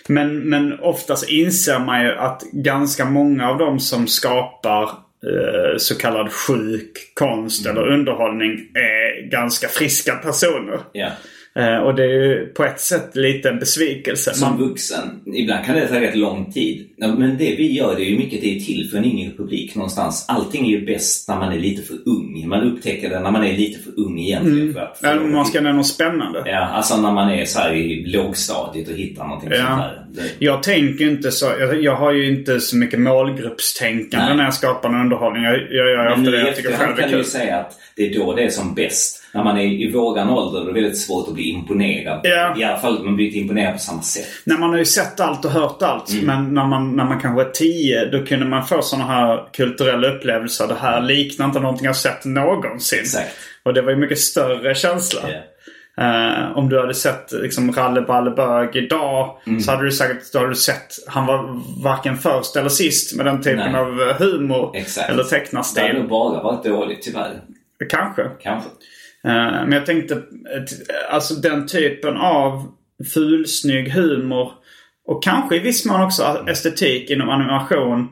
[SPEAKER 2] men, men oftast inser man ju att ganska många av dem som skapar eh, så kallad sjuk konst eller underhållning är ganska friska personer.
[SPEAKER 3] Ja.
[SPEAKER 2] Eh, och det är ju på ett sätt lite en besvikelse.
[SPEAKER 3] Som
[SPEAKER 2] Man,
[SPEAKER 3] vuxen, ibland kan det ta rätt lång tid. Men det vi gör, det är ju mycket det är till för en yngre publik någonstans. Allting är ju bäst när man är lite för ung. Man upptäcker det när man är lite för ung egentligen. För att,
[SPEAKER 2] man ska nämna något spännande.
[SPEAKER 3] Ja, alltså när man är så här i lågstadiet och hittar någonting
[SPEAKER 2] Ja.
[SPEAKER 3] sånt här. Det,
[SPEAKER 2] Jag tänker inte så. Jag, jag har ju inte så mycket målgruppstänkande
[SPEAKER 3] Nej.
[SPEAKER 2] när jag skapar en underhållning. Jag, jag gör ofta det jag tycker själv är
[SPEAKER 3] kan du ju
[SPEAKER 2] kul.
[SPEAKER 3] säga att det är då det är som bäst. När man är i våran ålder då är det väldigt svårt att bli imponerad.
[SPEAKER 2] Ja.
[SPEAKER 3] I alla fall man blir inte imponerad på samma sätt.
[SPEAKER 2] Nej, man har ju sett allt och hört allt.
[SPEAKER 3] Mm.
[SPEAKER 2] Men när man, när man kanske är tio då kunde man få sådana här kulturella upplevelser. Det här liknar inte någonting jag sett någonsin.
[SPEAKER 3] Exakt.
[SPEAKER 2] Och det var ju mycket större känsla.
[SPEAKER 3] Ja.
[SPEAKER 2] Eh, om du hade sett liksom Ralle Balle Bög idag
[SPEAKER 3] Mm.
[SPEAKER 2] så hade du säkert då hade du sett han var varken först eller sist med den typen
[SPEAKER 3] Nej.
[SPEAKER 2] av eh, humor
[SPEAKER 3] Exakt.
[SPEAKER 2] eller
[SPEAKER 3] Det hade
[SPEAKER 2] tecknarstil.
[SPEAKER 3] nog bara varit dåligt tyvärr.
[SPEAKER 2] Kanske.
[SPEAKER 3] Kanske.
[SPEAKER 2] Eh, Men jag tänkte, alltså den typen av fulsnygg humor och kanske i viss mån också estetik inom animation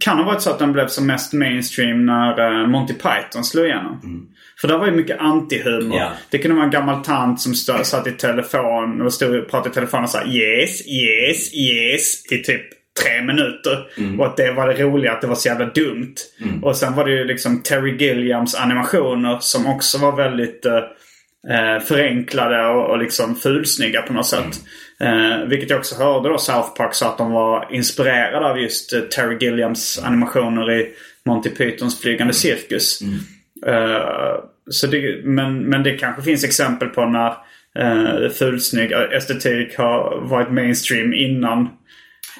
[SPEAKER 2] kan ha varit så att den blev som mest mainstream när eh, Monty Python slog igenom. För där var ju mycket antihumor.
[SPEAKER 3] Ja.
[SPEAKER 2] Det kunde vara en gammal tant som stod, satt i telefon och stod och pratade i telefon och sa yes, yes, yes i typ tre minuter. Och att det var det roliga, att det var så jävla dumt. Och sen var det ju liksom Terry Gilliams animationer som också var väldigt eh, eh, förenklade och, och liksom fulsnygga på något sätt. Eh, vilket jag också hörde då South Park sa att de var inspirerade av just eh, Terry Gilliams animationer i Monty Pythons flygande cirkus. Eh, så det, men, men det kanske finns exempel på när uh, fulsnygg estetik har varit mainstream innan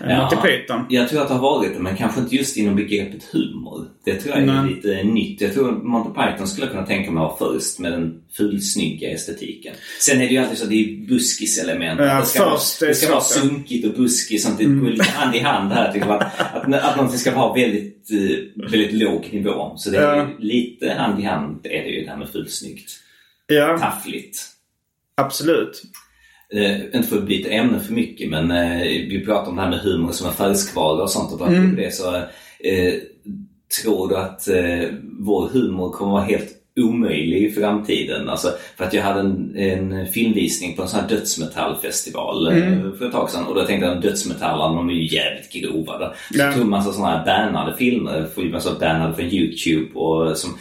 [SPEAKER 2] Monty Python.
[SPEAKER 3] Jag tror att det har varit det, men kanske inte just inom begreppet humor. Det tror jag är
[SPEAKER 2] Nej.
[SPEAKER 3] lite nytt. Jag tror Monty Python skulle kunna tänka mig att vara först med den fulsnygga estetiken. Sen är det ju alltid så att det är buskiselement.
[SPEAKER 2] Ja,
[SPEAKER 3] det ska, vara,
[SPEAKER 2] först är
[SPEAKER 3] det ska vara sunkigt och buskigt. Går lite hand i hand här. Jag. Att, att, att någonting ska vara väldigt, eh, väldigt låg nivå. Så det är
[SPEAKER 2] Ja.
[SPEAKER 3] ju lite hand i hand är det ju det här med fulsnyggt.
[SPEAKER 2] Ja,
[SPEAKER 3] Taffligt.
[SPEAKER 2] absolut.
[SPEAKER 3] Eh, inte för att byta ämne för mycket men eh, vi pratar om det här med humor som en färskvara och sånt och mm. det så eh, tror du att eh, vår humor kommer vara helt omöjlig i framtiden? Alltså, för att jag hade en, en filmvisning på en sån här dödsmetallfestival eh, för ett tag sedan och då tänkte jag att dödsmetallarna de är ju jävligt grova. Då. Så
[SPEAKER 2] Ja.
[SPEAKER 3] tog man massa såna här bannade filmer, för man så bannade från Youtube och som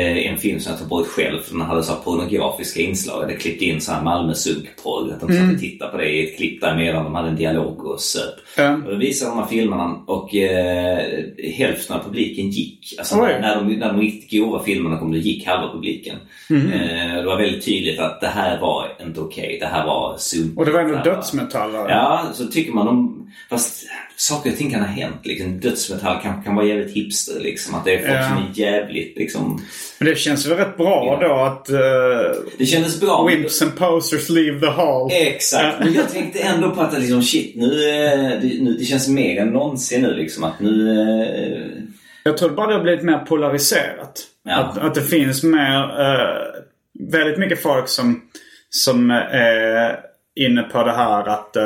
[SPEAKER 3] en film som jag tog bort själv för den hade så pornografiska inslag. Det klippte in så här Malmö sunkporr. Att de satt och tittade på det i ett klipp där medan de hade en dialog och söp.
[SPEAKER 2] Ja.
[SPEAKER 3] Och då visade de här filmerna och eh, hälften av publiken gick. Alltså
[SPEAKER 2] Oj.
[SPEAKER 3] när, de, när de riktigt grova filmerna kom, då gick halva publiken.
[SPEAKER 2] Mhm.
[SPEAKER 3] Eh, det var väldigt tydligt att det här var inte okej. Det här var sunkigt.
[SPEAKER 2] Och det var ändå dödsmetallare.
[SPEAKER 3] Ja, så tycker man om... Fast saker och ting kan ha hänt. Liksom. Dödsmetall kan, kan vara jävligt hipster. Liksom. Att det är folk
[SPEAKER 2] Ja.
[SPEAKER 3] som är jävligt liksom...
[SPEAKER 2] Men det känns väl rätt bra då att uh,
[SPEAKER 3] Det kändes bra.
[SPEAKER 2] Wimps and posters leave the hall.
[SPEAKER 3] Exakt. Men jag *laughs* tänkte ändå på att liksom, shit, nu, eh, det, nu, det känns mer än någonsin nu liksom att nu... eh,
[SPEAKER 2] Jag tror bara det har blivit mer polariserat.
[SPEAKER 3] Ja.
[SPEAKER 2] Att, att det finns mer, eh, väldigt mycket folk som, som är inne på det här att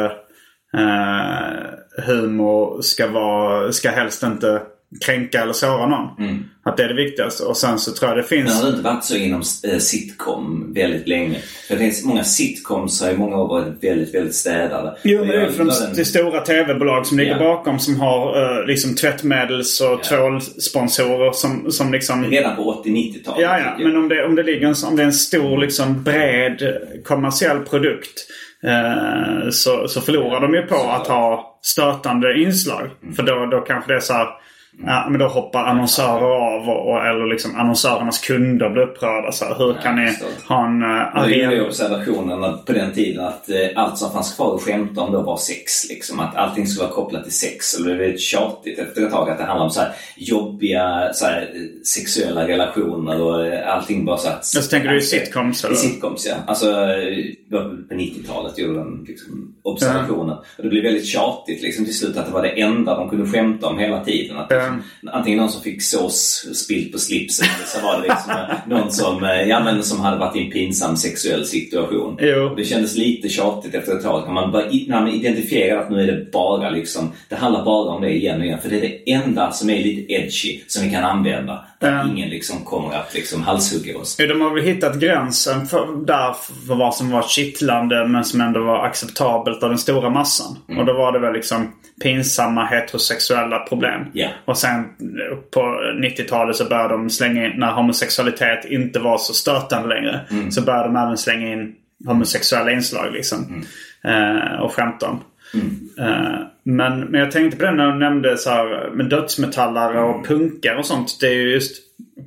[SPEAKER 2] Eh, humor ska, vara, ska helst inte kränka eller såra någon. Mm. Att det är det viktigaste. Och sen så tror jag det
[SPEAKER 3] Men
[SPEAKER 2] finns...
[SPEAKER 3] har det inte varit så inom eh, sitcom väldigt länge? För det finns många sitcoms har i många år varit väldigt, väldigt städade.
[SPEAKER 2] Jo, men det är från
[SPEAKER 3] den-
[SPEAKER 2] det stora tv-bolag som ligger
[SPEAKER 3] Ja.
[SPEAKER 2] bakom som har eh, liksom tvättmedels och
[SPEAKER 3] Ja.
[SPEAKER 2] tvålsponsorer som, som liksom...
[SPEAKER 3] Redan på 80-90-talet.
[SPEAKER 2] Ja, ja. Men om det, om det ligger en, om det är en stor, liksom bred kommersiell produkt. Eh, så, så förlorar de ju på att ha stötande inslag. För då, då kanske det är så här. Ja, men då hoppar annonsörer av och, och, eller liksom annonsörernas kunder blir upprörda. Så här, hur kan ni ha en uh,
[SPEAKER 3] arena? Gjorde observationen på den tiden att uh, allt som fanns kvar att skämta om då var sex. Liksom. Att allting skulle vara kopplat till sex. Och det blev väldigt tjatigt efter ett tag att det handlade om så här, jobbiga så här, sexuella relationer och uh, allting bara så här,
[SPEAKER 2] Så tänker du i sitcoms?
[SPEAKER 3] Eller? I sitcoms ja. Alltså på 90-talet gjorde de liksom, observationen. Mm. Och det blev väldigt tjatigt liksom, till slut att det var det enda de kunde skämta om hela tiden. Att, mm antingen någon som fick sås spilt på slipsen eller så var det liksom någon som, eh, ja, men som hade varit i en pinsam sexuell situation. Jo. Det kändes lite tjatigt efter ett tag. När man, bara, när man identifierar att nu är det bara liksom, det handlar bara om det igen och igen. För det är det enda som är lite edgy som vi kan använda. Där mm. ingen liksom kommer att liksom halshugga oss.
[SPEAKER 2] De har väl hittat gränsen för, där för vad som var kittlande men som ändå var acceptabelt av den stora massan. Mm. Och då var det väl liksom pinsamma heterosexuella problem.
[SPEAKER 3] Yeah.
[SPEAKER 2] Och sen på 90-talet så började de slänga in, när homosexualitet inte var så stötande längre. Mm. Så började de även slänga in homosexuella inslag liksom. Mm. Eh, och skämta om. Mm. Eh, men, men jag tänkte på det när du nämnde så här, med dödsmetallare och mm. punkar och sånt. Det är ju just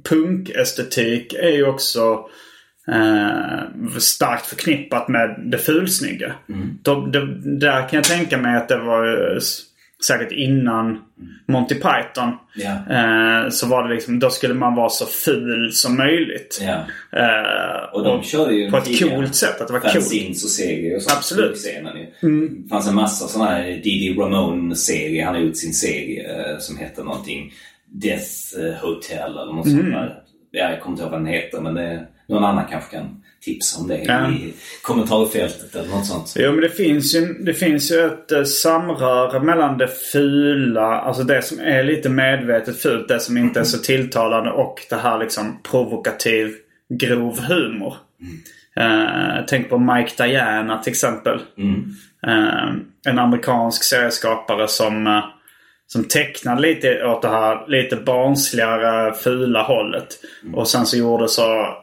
[SPEAKER 2] punkestetik är ju också eh, starkt förknippat med det fulsnygga. Mm. De, de, där kan jag tänka mig att det var säkert innan Monty Python. Yeah. Eh, så var det liksom, då skulle man vara så ful som möjligt.
[SPEAKER 3] Yeah. Eh,
[SPEAKER 2] och de körde ju på ett coolt sätt. Att det var.
[SPEAKER 3] Fanzines och serier och sånt.
[SPEAKER 2] Absolut.
[SPEAKER 3] Mm. Det fanns en massa sådana här Didi Ramone-serier. Han har gjort sin serie eh, som heter någonting Death eh, Hotel eller något mm. sånt där. Jag kommer inte ihåg vad den heter men det, någon annan kanske kan tipsa om det ja. i kommentarfältet eller något sånt.
[SPEAKER 2] Jo men det finns ju, det finns ju ett uh, samröre mellan det fula, alltså det som är lite medvetet fult, det som inte är så tilltalande och det här liksom provokativ grov humor. Mm. Uh, tänk på Mike Diana till exempel. Mm. Uh, en amerikansk serieskapare som som tecknade lite åt det här lite barnsligare, fula hållet. Mm. Och sen så gjorde så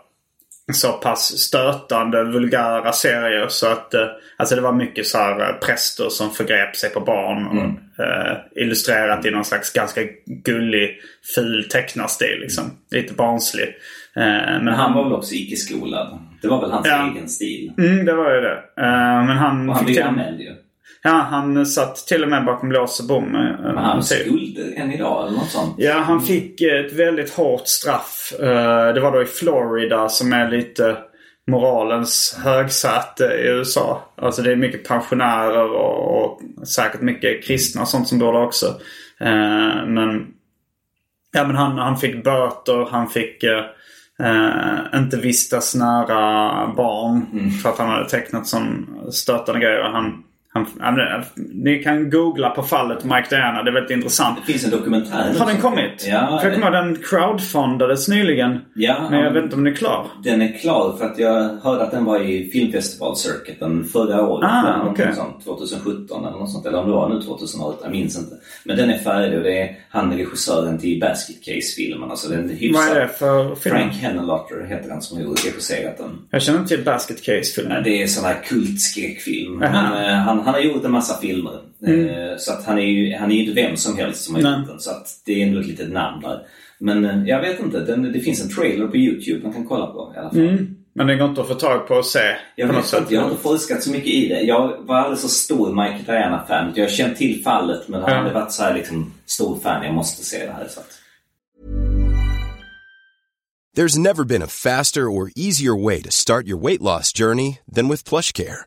[SPEAKER 2] så pass stötande, vulgära serier så att eh, alltså det var mycket så här eh, präster som förgrep sig på barn. Och, mm. eh, illustrerat i någon slags ganska gullig, ful tecknarstil liksom. Lite barnslig.
[SPEAKER 3] Eh, men, men han, han, var väl också icke-skolad? Det var väl hans ja, egen stil?
[SPEAKER 2] Mm, det var ju det. Eh, men han...
[SPEAKER 3] Och han blev anmäld ju.
[SPEAKER 2] Ja, han satt till och med bakom lås och bom. Eh,
[SPEAKER 3] Men han skuld än idag eller något sånt?
[SPEAKER 2] Ja, han fick ett väldigt hårt straff. Eh, det var då i Florida som är lite moralens högsäte i USA. Alltså det är mycket pensionärer och, och säkert mycket kristna och sånt som bor där också. Eh, men, ja, men han, han fick böter, han fick Uh, inte vistas nära barn mm. för att han hade tecknat som stötande grejer. Han han, ni kan googla på fallet Mike Diana. Det är väldigt intressant.
[SPEAKER 3] Det finns en dokumentär.
[SPEAKER 2] Har den kommit?
[SPEAKER 3] Ja.
[SPEAKER 2] För jag kommer den crowdfundades nyligen.
[SPEAKER 3] Ja.
[SPEAKER 2] Men jag vet inte om den är klar.
[SPEAKER 3] Den är klar för att jag hörde att den var i filmfestivalcircuiten förra året.
[SPEAKER 2] Ah, okay.
[SPEAKER 3] sånt, 2017 eller något sånt. Eller om det var nu 2018. Jag minns inte. Men den är färdig och det är han regissören till Basket Case-filmen. Alltså den hyfsat...
[SPEAKER 2] Vad är det för film?
[SPEAKER 3] Frank Hennelotter heter han som har regisserat den.
[SPEAKER 2] Jag känner inte till Basket Case-filmen.
[SPEAKER 3] Det är sån här kultskräckfilm. Men, uh, han, han har gjort en massa filmer. Mm. Eh, så att han är ju han är inte vem som helst som har gjort den. Så att det är ändå ett litet namn där. Men eh, jag vet inte. Den, det finns en trailer på YouTube man kan kolla på i alla fall. Mm.
[SPEAKER 2] Men det går inte att få tag på och se?
[SPEAKER 3] Jag, vet sätt. jag har inte forskat så mycket i det. Jag var aldrig så stor Michael Diana-fan. Jag har känt till fallet men har aldrig varit så här liksom stor fan. Jag måste se det här. Så att...
[SPEAKER 4] There's never been a faster or easier way to start your weight loss journey than with plush care.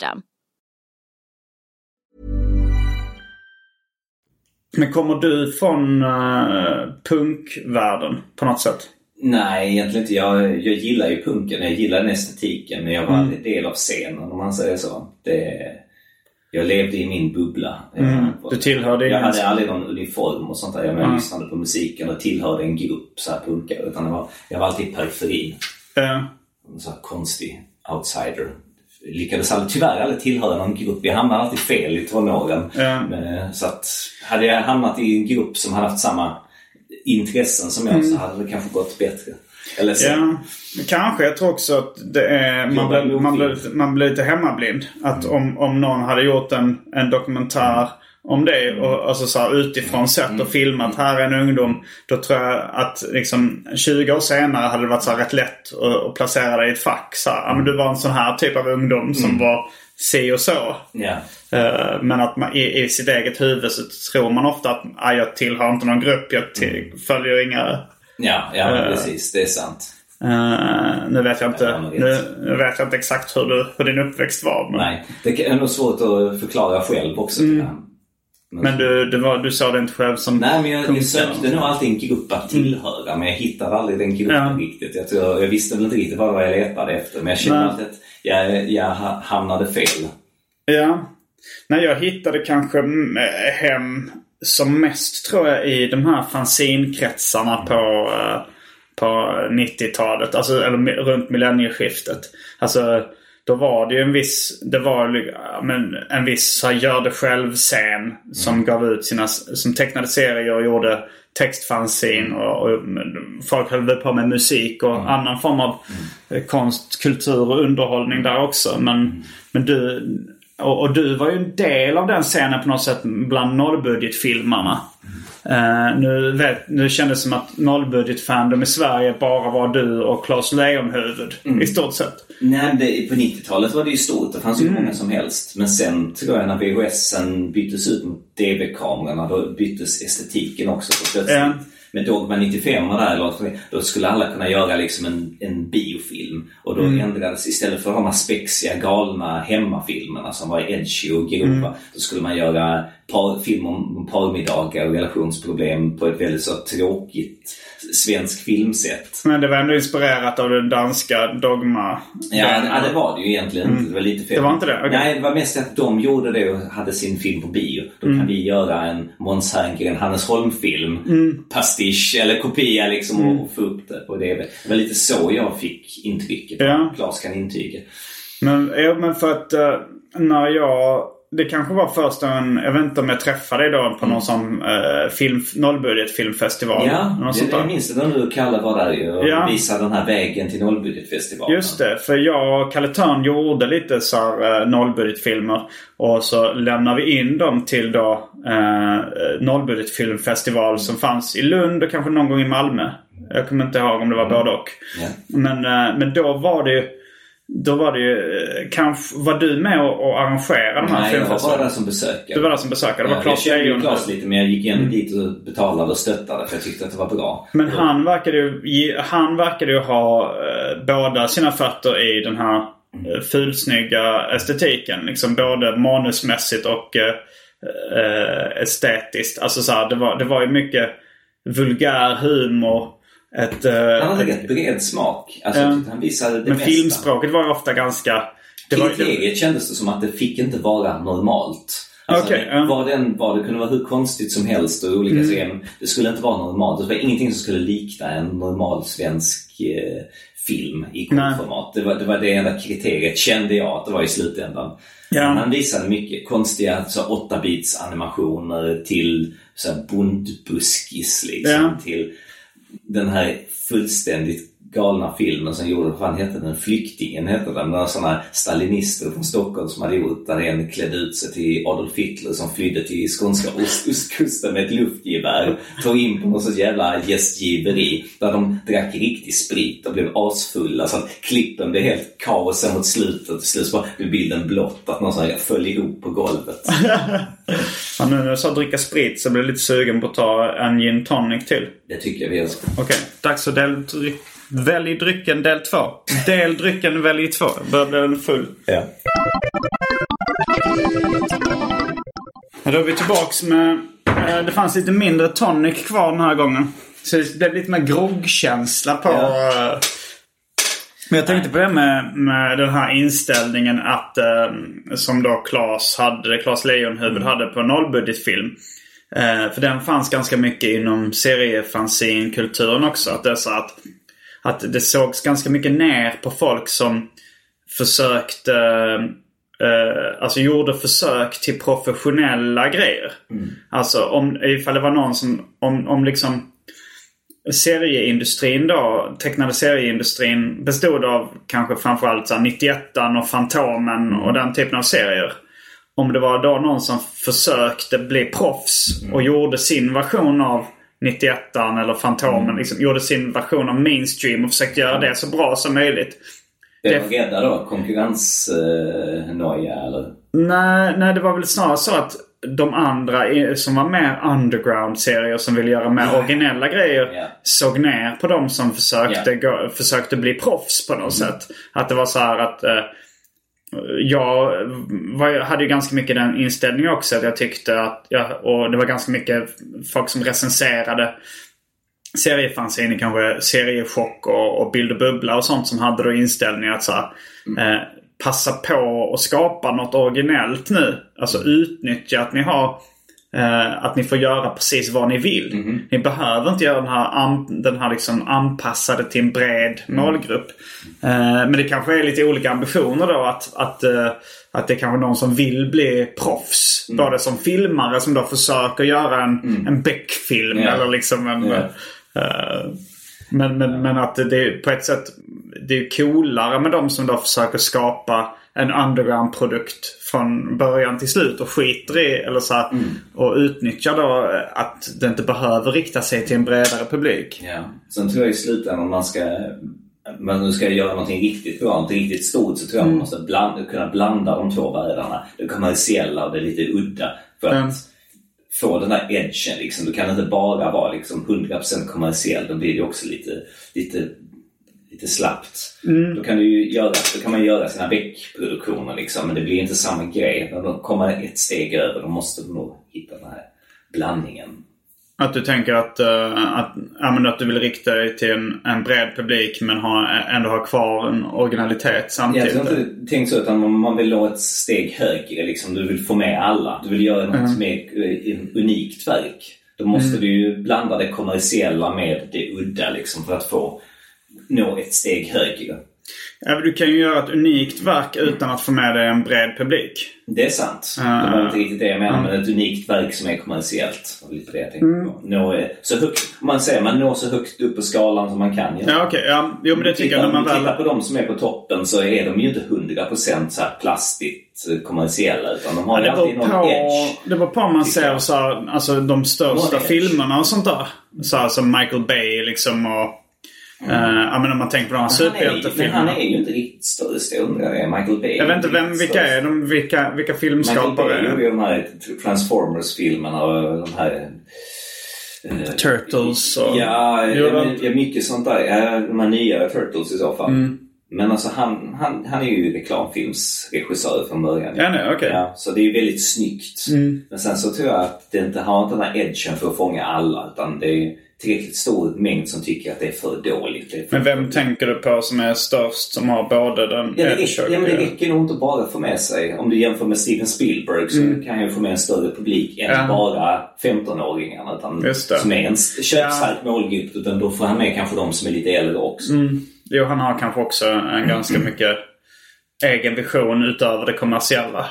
[SPEAKER 2] Men kommer du från uh, punkvärlden på något sätt?
[SPEAKER 3] Nej, egentligen inte. Jag, jag gillar ju punken. Jag gillar den estetiken. Men jag var aldrig del av scenen om man säger så. Det, jag levde i min bubbla.
[SPEAKER 2] Mm. Du tillhörde
[SPEAKER 3] Jag hade aldrig någon uniform och sånt där. Jag, jag lyssnade på musiken och tillhörde en grupp så här punkare. Utan det var, jag var alltid i periferin.
[SPEAKER 2] Eh,
[SPEAKER 3] En så här konstig outsider. Lyckades aldrig, tyvärr aldrig tillhöra någon grupp. Jag hamnade alltid fel i tonåren.
[SPEAKER 2] Ja.
[SPEAKER 3] Men, Så att hade jag hamnat i en grupp som hade haft samma intressen som jag så hade det kanske gått bättre. Eller så.
[SPEAKER 2] Mm. Ja, kanske. Jag tror också att är, man, blir, man, blir, man blir lite hemmablind. Att om, om någon hade gjort en, en dokumentär om det och alltså så här, utifrån sett och filmat här är en ungdom. Då tror jag att liksom 20 år senare hade det varit så här rätt lätt att, att placera dig i ett fack. Så här, men du var en sån här typ av ungdom som var si och så. Eh, Men att man, i, i sitt eget huvud så tror man ofta att ah, jag tillhör inte någon grupp. Jag till, följer inga
[SPEAKER 3] Ja, ja
[SPEAKER 2] Eh.
[SPEAKER 3] precis. Det är sant.
[SPEAKER 2] Eh, nu vet jag inte,
[SPEAKER 3] Ja,
[SPEAKER 2] nu, nu vet jag inte exakt hur, du, hur din uppväxt var. Men,
[SPEAKER 3] Nej, det är nog svårt att förklara själv också.
[SPEAKER 2] Mm.
[SPEAKER 3] Men-
[SPEAKER 2] men du, du, var, du såg det inte själv som
[SPEAKER 3] Nej, men jag, jag sökte nog alltid en grupp att tillhöra men jag hittade aldrig den gruppen
[SPEAKER 2] Ja.
[SPEAKER 3] riktigt. Jag, tror, jag visste väl inte riktigt vad jag letade efter men jag kände alltid att jag, jag ha- hamnade fel.
[SPEAKER 2] Ja. Nej, jag hittade kanske mm, hem som mest tror jag i de här fanzinkretsarna på, eh, på 90-talet. Alltså eller runt millennieskiftet. Alltså då var det ju en viss, det var men, en viss gör det själv-scen som gav ut sina, som tecknade serier och gjorde textfanzin och, och men, folk höll på med musik och annan form av eh, konst, kultur och underhållning där också. Men, men du, och, och du var ju en del av den scenen på något sätt bland nollbudgetfilmarna. Eh, nu, vet, nu kändes det som att nollbudget-fandom i Sverige bara var du och Claes Lejonhuvud i stort sett.
[SPEAKER 3] Nej, det, på 90-talet var det ju stort. Det fanns ju
[SPEAKER 2] Mm.
[SPEAKER 3] många som helst. Men sen tror jag när VHSen byttes ut mot DV-kamerorna då byttes estetiken också. Så plötsligt,
[SPEAKER 2] Ja.
[SPEAKER 3] Med Dogma 95 och där, eller då skulle alla kunna göra liksom en, en biofilm. Och
[SPEAKER 2] Mm.
[SPEAKER 3] då ändrades, istället för de här spexiga, galna hemmafilmerna som var edgy och grova.
[SPEAKER 2] Mm.
[SPEAKER 3] Då skulle man göra par, film om parmiddagar och relationsproblem på ett väldigt så tråkigt svensk filmsätt.
[SPEAKER 2] Men det var ändå inspirerat av den danska Dogma.
[SPEAKER 3] Ja, ja, det var det ju egentligen inte. Det var lite fel.
[SPEAKER 2] Det var inte det? Okej.
[SPEAKER 3] Nej, det var mest att de gjorde det och hade sin film på bio. Då
[SPEAKER 2] Mm.
[SPEAKER 3] kan vi göra en Måns Herngren, Hannes Holm-film.
[SPEAKER 2] Mm.
[SPEAKER 3] Pastisch eller kopia liksom och få upp det på det. Det var lite så jag fick intrycket.
[SPEAKER 2] Ja.
[SPEAKER 3] Klas kan intyga.
[SPEAKER 2] Men, ja, men för att eh, när jag... Det kanske var första gången, jag vet inte om jag träffade dig då på någon sån uh, film, nollbudgetfilmfestival.
[SPEAKER 3] Mm. Ja, det, jag minns det när du och Kalle var där ju och
[SPEAKER 2] Ja.
[SPEAKER 3] visade den här vägen till nollbudgetfestivalen.
[SPEAKER 2] Just det, för jag och Kalle Törn gjorde lite så här, eh, nollbudgetfilmer. Och så lämnade vi in dem till då eh, nollbudgetfilmfestival som fanns i Lund och kanske någon gång i Malmö. Jag kommer inte ihåg om det var både och.
[SPEAKER 3] Ja.
[SPEAKER 2] Men, eh, men då var det ju... Då var det ju... eh, Kanske, var du med och, och arrangerade de här
[SPEAKER 3] Nej, jag var bara där som besökare.
[SPEAKER 2] Du var där som besökare. Det var
[SPEAKER 3] Ja, jag
[SPEAKER 2] Claes
[SPEAKER 3] kände ju
[SPEAKER 2] Lejon.
[SPEAKER 3] Klas lite men jag gick ändå
[SPEAKER 2] Mm.
[SPEAKER 3] dit och betalade och stöttade för jag tyckte att det var bra.
[SPEAKER 2] Men han verkade ju, han verkade ju ha eh, båda sina fötter i den här eh, fulsnygga estetiken. Liksom både manusmässigt och eh, estetiskt. Alltså så här, det, var, det var ju mycket vulgär humor. Ett, eh,
[SPEAKER 3] Han hade
[SPEAKER 2] ett-
[SPEAKER 3] rätt bred smak. Alltså, tyckte han visade det
[SPEAKER 2] men
[SPEAKER 3] mesta.
[SPEAKER 2] filmspråket var ofta ganska Det var-
[SPEAKER 3] Kriteriet kändes det som att det fick inte vara normalt. Alltså,
[SPEAKER 2] Okej, ja.
[SPEAKER 3] vad den var, det kunde vara hur konstigt som helst och olika
[SPEAKER 2] Mm.
[SPEAKER 3] scener. Det skulle inte vara normalt. Det var ingenting som skulle likna en normal svensk eh, film i kortformat. Det var, det var det enda kriteriet, kände jag att det var i slutändan.
[SPEAKER 2] Ja.
[SPEAKER 3] Han visade mycket konstiga så 8-bits animationer till så här bondbuskis liksom.
[SPEAKER 2] Ja.
[SPEAKER 3] Till den här fullständigt galna filmen som gjorde, vad fan hette den? Flyktingen hette den. Några sådana stalinister från Stockholm som hade gjort där en klädde ut sig till Adolf Hitler som flydde till skånska ost- ostkusten med ett luftgevär. Tog in på något sorts jävla gästgiveri där de drack riktig sprit och blev asfulla så att klippen blev helt kaos mot slutet. Till slut så blev bilden blott att någon sån här föll ihop på golvet. *laughs*
[SPEAKER 2] Ja, nu när du sa dricka sprit så blev jag lite sugen på att ta en gin tonic till.
[SPEAKER 3] Det tycker jag vi gör.
[SPEAKER 2] Okej, dags att del, dryck, välj drycken del två. Del drycken, välj två. Börjar bli en full.
[SPEAKER 3] Ja.
[SPEAKER 2] Då är vi tillbaks med... eh, Det fanns lite mindre tonic kvar den här gången. Så det blev lite mer groggkänsla på...
[SPEAKER 3] Ja.
[SPEAKER 2] eh, Men jag tänkte på det med, med den här inställningen att eh, som då Claes hade, Claes Lejonhuvud hade på nollbudgetfilm. Eh, för den fanns ganska mycket inom seriefanzinkulturen också. Att det, är så att, att det sågs ganska mycket ner på folk som försökte eh, alltså gjorde försök till professionella grejer. Alltså om, ifall det var någon som, om, om liksom serieindustrin då, tecknade serieindustrin bestod av kanske framförallt så här 91 och Fantomen och den typen av serier. Om det var då någon som försökte bli proffs och gjorde sin version av 91 eller Fantomen, liksom, gjorde sin version av mainstream och försökte göra det så bra som möjligt.
[SPEAKER 3] Blev de rädda då? Konkurrensnoja eller?
[SPEAKER 2] Nej, nej, det var väl snarare så att de andra som var mer underground-serier som ville göra mer originella grejer
[SPEAKER 3] Ja.
[SPEAKER 2] såg ner på dem som försökte,
[SPEAKER 3] Ja.
[SPEAKER 2] gå, försökte bli proffs på något sätt. Att det var så här att eh, jag var, hade ju ganska mycket den inställningen också. Att jag tyckte att, jag, och det var ganska mycket folk som recenserade seriefanzine, kanske seriechock och, och Bild och Bubbla och sånt som hade då inställningen att så här, eh, passa på att skapa något originellt nu. Alltså utnyttja att ni har eh, att ni får göra precis vad ni vill. Ni behöver inte göra den här, an, den här liksom anpassade till en bred målgrupp. Eh, men det kanske är lite olika ambitioner då att, att, eh, att det är kanske någon som vill bli proffs. Både som filmare som då försöker göra en, en Beck-film
[SPEAKER 3] Ja.
[SPEAKER 2] eller liksom en...
[SPEAKER 3] Ja.
[SPEAKER 2] eh, men, men, men att det är på ett sätt det är coolare med de som då försöker skapa en underground-produkt från början till slut och skiter i eller så här, och utnyttjar då att det inte behöver rikta sig till en bredare publik.
[SPEAKER 3] Ja. Sen tror jag i slutändan om man ska man nu ska göra någonting riktigt bra, något riktigt stort, så tror jag man måste bland, kunna blanda de två världarna. Det kommersiella och det lite udda. För att
[SPEAKER 2] Mm.
[SPEAKER 3] få den där edgen liksom. Du kan inte bara vara liksom 100% kommersiell. Då blir det också lite, lite, lite slappt. Då kan, du ju göra, då kan man göra sina Beck-produktioner liksom. Men det blir inte samma grej. När de kommer ett steg över, då måste du nog hitta den här blandningen.
[SPEAKER 2] Att du tänker att, eh, att, ja, att du vill rikta dig till en, en bred publik men ha, ändå ha kvar en originalitet
[SPEAKER 3] Jag
[SPEAKER 2] samtidigt.
[SPEAKER 3] tror inte det tänkt så utan man- man vill nå ett steg högre. Liksom. Du vill få med alla. Du vill göra något mer eh, unikt verk. Då måste du ju blanda det kommersiella med det udda liksom, för att få nå ett steg högre.
[SPEAKER 2] Ja, men du kan ju göra ett unikt verk utan att få med dig en bred publik.
[SPEAKER 3] Det är sant.
[SPEAKER 2] Ah.
[SPEAKER 3] Det var inte riktigt det jag menade, men ett unikt verk som är kommersiellt. Var lite det jag tänkte
[SPEAKER 2] Mm.
[SPEAKER 3] Nå, eh, så högt, man säger man når så högt upp på skalan som man kan.
[SPEAKER 2] Ja, okej. ja, jo, men det tycker jag när man
[SPEAKER 3] tittar på de som är på toppen så är de ju inte 100% så här plastigt eh, kommersiella utan de har
[SPEAKER 2] Ja, det,
[SPEAKER 3] alltid någon
[SPEAKER 2] på,
[SPEAKER 3] edge.
[SPEAKER 2] det beror på om man ser så här, alltså, de största filmerna och sånt där. Så här, som Michael Bay liksom och... eh, ja, men om man tänker på de här
[SPEAKER 3] Men han, är, ju- men han
[SPEAKER 2] superhjältefilmerna.
[SPEAKER 3] är ju inte riktigt störst. Jag undrar det. Michael Bay.
[SPEAKER 2] Jag vet inte vem, vilka är de? Vilka, vilka
[SPEAKER 3] Michael
[SPEAKER 2] filmskapare
[SPEAKER 3] Bay gjorde ju de här Transformers-filmerna och de här... eh,
[SPEAKER 2] Turtles och...
[SPEAKER 3] Ja, ja, mycket sånt där. De här nya Turtles i så fall.
[SPEAKER 2] Mm.
[SPEAKER 3] Men alltså han, han, han är ju reklamfilmsregissör från början.
[SPEAKER 2] Ja, nej, okej.
[SPEAKER 3] Ja, så det är ju väldigt snyggt.
[SPEAKER 2] Mm.
[SPEAKER 3] Men sen så tror jag att det inte har inte den här edgen för att fånga alla. Utan det är tillräckligt stor mängd som tycker att det är för dåligt. Är för
[SPEAKER 2] Men vem tänker du på som är störst som har både den
[SPEAKER 3] Ja, det, räcker, ja, men det räcker nog inte bara få med sig. Om du jämför med Steven Spielberg så kan jag få med en större publik än
[SPEAKER 2] Mm. Ja.
[SPEAKER 3] bara 15-åringarna. Utan. Som är en köpstark målgrupp. Utan då får han med kanske de som är lite äldre också.
[SPEAKER 2] Mm. Jo, han har kanske också en ganska *clears throat* mycket egen vision utöver det kommersiella.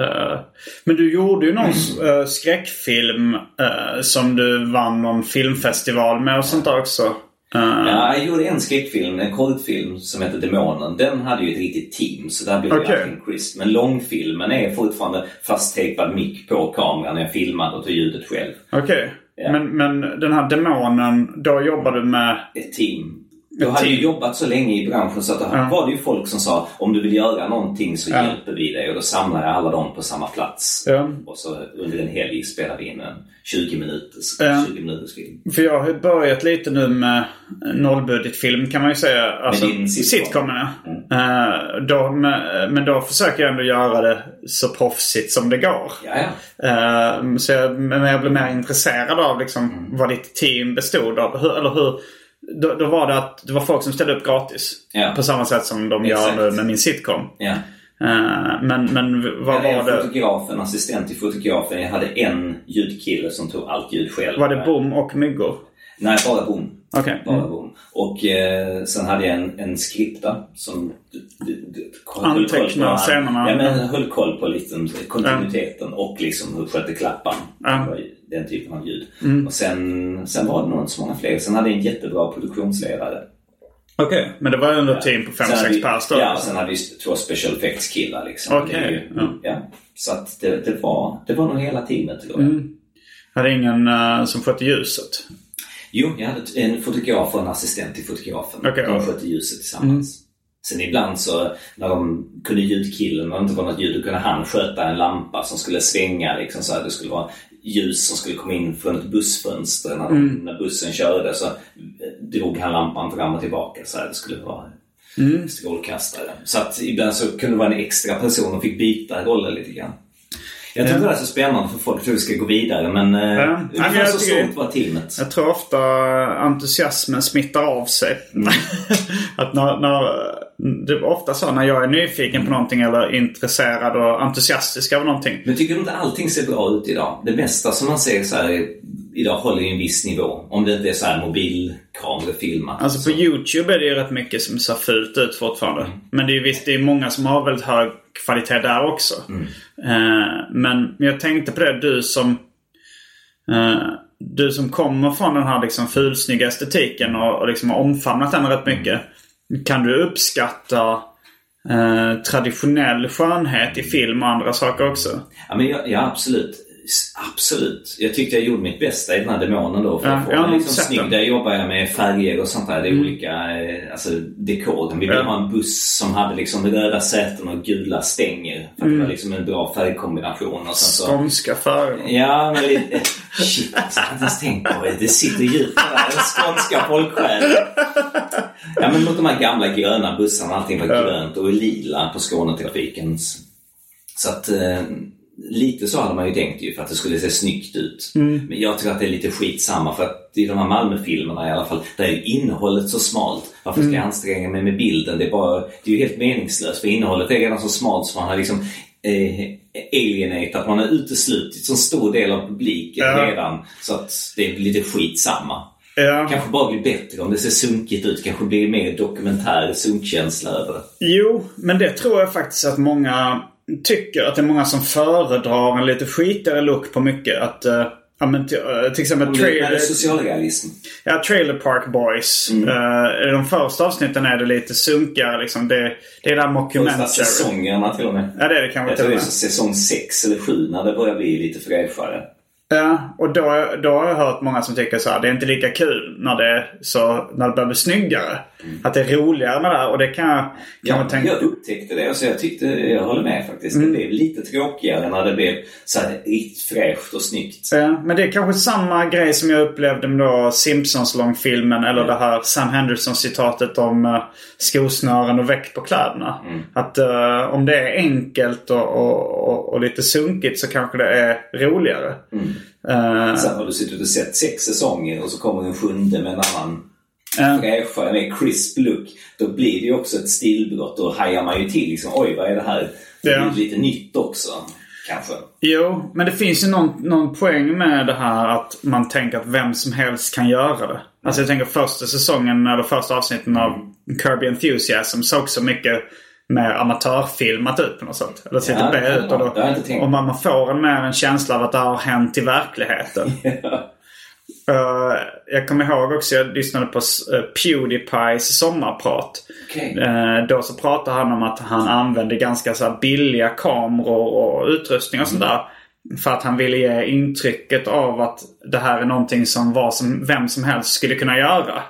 [SPEAKER 2] Eh, Men du gjorde ju någon uh, *clears throat* skräckfilm eh, som du vann någon filmfestival med och sånt där också. Eh,
[SPEAKER 3] Ja, jag gjorde en skräckfilm, en kortfilm som heter Demonen. Den hade ju ett riktigt team så där blev det
[SPEAKER 2] Okej.
[SPEAKER 3] allting crisp. Men långfilmen är fortfarande fasttejpad mick på kameran när jag filmade och tog ljudet själv.
[SPEAKER 2] Okej.
[SPEAKER 3] Ja.
[SPEAKER 2] Men, men den här demonen, då jobbar du med...
[SPEAKER 3] Ett team. Jag hade ju jobbat så länge i branschen så att då
[SPEAKER 2] Ja.
[SPEAKER 3] var det ju folk som sa om du vill göra någonting så
[SPEAKER 2] Ja.
[SPEAKER 3] hjälper vi dig. Och då samlade jag alla dem på samma plats.
[SPEAKER 2] Ja.
[SPEAKER 3] Och så under en helg spelade vi in en 20 minuters,
[SPEAKER 2] Ja.
[SPEAKER 3] 20 minuters film.
[SPEAKER 2] För jag har ju börjat lite nu med nollbudgetfilm kan man ju säga. Alltså,
[SPEAKER 3] din sitcom.
[SPEAKER 2] ja. Eh, då, men, då försöker jag ändå göra det så proffsigt som det går. Eh, så jag, men jag blev mer intresserad av liksom,
[SPEAKER 3] Mm.
[SPEAKER 2] vad ditt team bestod av. Hur, eller hur, då, då var det att det var folk som ställde upp gratis.
[SPEAKER 3] Ja.
[SPEAKER 2] På samma sätt som de
[SPEAKER 3] Exakt.
[SPEAKER 2] gör nu med min sitcom.
[SPEAKER 3] ja.
[SPEAKER 2] Eh, men, men vad var det?
[SPEAKER 3] fotograf, en assistent till fotografen. Jag hade en ljudkille som tog allt ljud själv.
[SPEAKER 2] Var det bom och myggor?
[SPEAKER 3] Nej, bara bom.
[SPEAKER 2] Okej.
[SPEAKER 3] Bara
[SPEAKER 2] Mm.
[SPEAKER 3] bom. Och eh, sen hade jag en, en skripta som
[SPEAKER 2] Antecknar scenerna.
[SPEAKER 3] Ja, men höll koll på liksom kontinuiteten och liksom hur skötte klappan.
[SPEAKER 2] Mm.
[SPEAKER 3] Den typen av ljud. Och sen, sen var det nog inte så många fler. Sen hade jag en jättebra produktionsledare.
[SPEAKER 2] Okej, men det var ändå ett team på
[SPEAKER 3] Sen hade
[SPEAKER 2] 5-6
[SPEAKER 3] vi-
[SPEAKER 2] pers då?
[SPEAKER 3] Ja, sen hade vi två special effects killar liksom.
[SPEAKER 2] Okej,
[SPEAKER 3] ju-
[SPEAKER 2] ja.
[SPEAKER 3] ja. Så att det, det, var, det var nog hela teamet jag.
[SPEAKER 2] Mm. Hade ingen uh, som skötte ljuset?
[SPEAKER 3] Jo, jag hade en fotograf och en assistent till fotografen.
[SPEAKER 2] Okej,
[SPEAKER 3] de skötte ljuset tillsammans. Sen ibland så när de kunde ljudkillen, när det inte var något ljud, då kunde han sköta en lampa som skulle svänga. Liksom, så här, det skulle vara ljus som skulle komma in från ett bussfönster. När, när bussen körde så eh, drog han lampan fram och tillbaka. Så här, det skulle vara strålkastare. Så att ibland så kunde det vara en extra person och fick byta roller lite grann. Jag tror inte det är så spännande för folk tror vi ska gå vidare men
[SPEAKER 2] Ja.
[SPEAKER 3] ja.
[SPEAKER 2] Nej, men
[SPEAKER 3] ungefär
[SPEAKER 2] jag
[SPEAKER 3] så stort var teamet.
[SPEAKER 2] Jag tror ofta entusiasmen smittar av sig. *laughs* att när, när, det är ofta så när jag är nyfiken på någonting eller intresserad och entusiastisk av någonting.
[SPEAKER 3] Men tycker du inte allting ser bra ut idag? Det mesta som man ser så här, idag håller ju en viss nivå. Om det inte är så här mobilkamerafilmat.
[SPEAKER 2] Alltså på YouTube är det ju rätt mycket som ser fult ut fortfarande. Men det är ju visst, det är många som har väldigt hög kvalitet där också. Eh, men jag tänkte på det, du som eh, du som kommer från den här liksom fulsnygga estetiken och, och liksom har omfamnat den rätt mycket. Kan du uppskatta eh, traditionell skönhet i film och andra saker också?
[SPEAKER 3] Ja, men jag, ja, absolut. Absolut. Jag tyckte jag gjorde mitt bästa i den här demonen då. För
[SPEAKER 2] Ja,
[SPEAKER 3] att få den
[SPEAKER 2] nog
[SPEAKER 3] liksom snygg. Där jobbar jag med färger och sånt där. Det är olika eh, alltså, dekoren. Vi ville
[SPEAKER 2] Ja.
[SPEAKER 3] ha en buss som hade liksom röda säten och gula stänger. För att det var liksom en bra färgkombination. Och sen så,
[SPEAKER 2] Skånska färger.
[SPEAKER 3] Ja, men lite... Shit, alltså, jag har inte ens tänkt på det. Det sitter djupt där. Skånska folksjälen. Ja, men mot de här gamla gröna bussarna. Allting var grönt och lila på Skånetrafiken. Så att... Eh, lite så hade man ju tänkt ju för att det skulle se snyggt ut. Men jag tror att det är lite skitsamma för att i de här Malmö-filmerna i alla fall, där är innehållet så smalt. Varför ska jag anstränga mig med bilden? Det är, bara, det är ju helt meningslöst för innehållet är redan så smalt så man har liksom eh, alienatat, man har uteslutit så stor del av publiken
[SPEAKER 2] Ja.
[SPEAKER 3] redan. Så att det är lite skitsamma.
[SPEAKER 2] Ja.
[SPEAKER 3] Kanske bara blir bättre om det ser sunkigt ut. Kanske blir mer dokumentär sunkkänsla över det.
[SPEAKER 2] Jo, men det tror jag faktiskt att många tycker. Att det är många som föredrar en lite skitigare look på mycket. Att, uh, ja, men till, eh, till exempel
[SPEAKER 3] Om det är
[SPEAKER 2] trailer,
[SPEAKER 3] socialrealism.
[SPEAKER 2] ja, trailer Park Boys.
[SPEAKER 3] Mm.
[SPEAKER 2] Eh, I de första avsnitten är det lite sunkigare. Liksom. Det, det är där
[SPEAKER 3] Första
[SPEAKER 2] mockumentary.
[SPEAKER 3] säsongerna till och med.
[SPEAKER 2] Ja, det är det kanske
[SPEAKER 3] Jag
[SPEAKER 2] till
[SPEAKER 3] tror det är säsong 6 eller 7 när det börjar bli lite fräschare.
[SPEAKER 2] Ja, och då, då har jag hört många som tycker så här. Det är inte lika kul när det, så, när det börjar bli snyggare. Att det är roligare med det här. Och det kan jag, kan
[SPEAKER 3] Ja,
[SPEAKER 2] man tänka...
[SPEAKER 3] jag upptäckte det och så jag tyckte, jag håller med faktiskt.
[SPEAKER 2] Mm.
[SPEAKER 3] Det blev lite tråkigare när det blev så här riktigt fräscht och snyggt.
[SPEAKER 2] Ja, men det är kanske samma grej som jag upplevde med då Simpsons långfilmen eller det här Sam Henderson-citatet om uh, skosnören och väck på kläderna. Att uh, om det är enkelt och, och, och, och lite sunkigt så kanske det är roligare. Eh,
[SPEAKER 3] Sen har du suttit och sett sex säsonger och så kommer en sjunde med en annan
[SPEAKER 2] Ja.
[SPEAKER 3] fräschare, mer crisp look. Då blir det ju också ett stilbrott. Då hajar man ju till liksom, oj vad är det här? Det blir lite nytt också. Kanske.
[SPEAKER 2] Jo, men det finns ju någon, någon poäng med det här att man tänker att vem som helst kan göra det. Alltså jag tänker första säsongen eller första avsnitten av Kirby Enthusiasm såg så mycket mer amatörfilmat ut på något sätt. Eller ser
[SPEAKER 3] Ja, det
[SPEAKER 2] B ut. Och, då, och man, man får en mer en känsla av att det har hänt i verkligheten. *laughs* Eh, jag kommer ihåg också, jag lyssnade på uh, Pewdiepies sommarprat.
[SPEAKER 3] Okej.
[SPEAKER 2] Eh, då så pratade han om att han använde ganska så här billiga kameror och utrustning och sånt där. För att han ville ge intrycket av att det här är någonting som, var som vem som helst skulle kunna göra.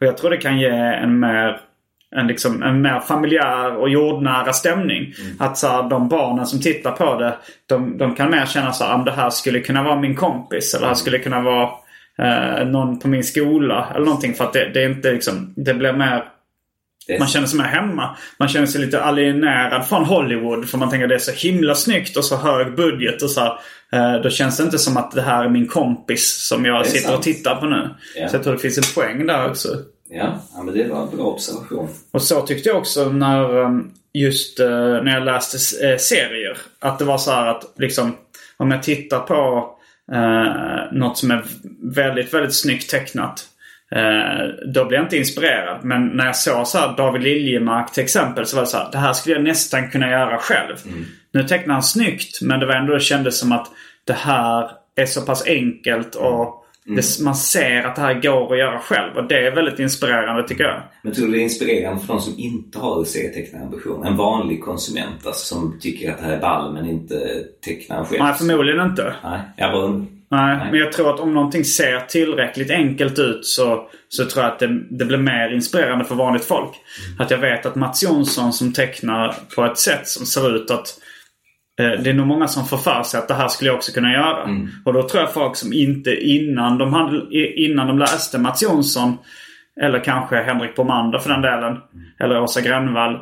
[SPEAKER 2] Och jag tror det kan ge en mer en, liksom, en mer familjär och jordnära stämning. Att så här, de barnen som tittar på det, de, de kan mer känna så här, "Ah, det här skulle kunna vara min kompis. Eller det här skulle kunna vara eh, någon på min skola. Eller någonting. För att det, det är inte liksom, det blir mer man känner sig mer hemma. Man känner sig lite alienerad från Hollywood. För man tänker att det är så himla snyggt och så hög budget och så här. Eh, Då känns det inte som att det här är min kompis som jag sitter och
[SPEAKER 3] sant.
[SPEAKER 2] tittar på nu.
[SPEAKER 3] Ja.
[SPEAKER 2] Så jag tror det finns en poäng där också.
[SPEAKER 3] Ja, ja, men det var en bra observation.
[SPEAKER 2] Och så tyckte jag också när um, just eh, när jag läste eh, serier. Att det var så här att liksom om jag tittar på uh, något som är väldigt, väldigt snyggt tecknat. eh, då blir jag inte inspirerad. Men när jag såg så här David Liljemark till exempel så var det så här. Det här skulle jag nästan kunna göra själv. Nu tecknar han snyggt men det var ändå det kändes som att det här är så pass enkelt och det, man ser att det här går att göra själv. Och det är väldigt inspirerande tycker jag.
[SPEAKER 3] Men tror du det är inspirerande för de som inte har serietecknarambition? En vanlig konsument alltså, som tycker att det här är ball men inte tecknar själv?
[SPEAKER 2] Nej, förmodligen inte.
[SPEAKER 3] Nej, jag bara.
[SPEAKER 2] Nej,
[SPEAKER 3] Nej.
[SPEAKER 2] men jag tror att om någonting ser tillräckligt enkelt ut så, så tror jag att det, det blir mer inspirerande för vanligt folk. Att jag vet att Mats Jonsson som tecknar på ett sätt som ser ut att det är nog många som får för sig att det här skulle jag också kunna göra. Och då tror jag folk som inte innan de, hade, innan de läste Mats Jonsson eller kanske Henrik Bomander för den delen. Eller Åsa Grönvall.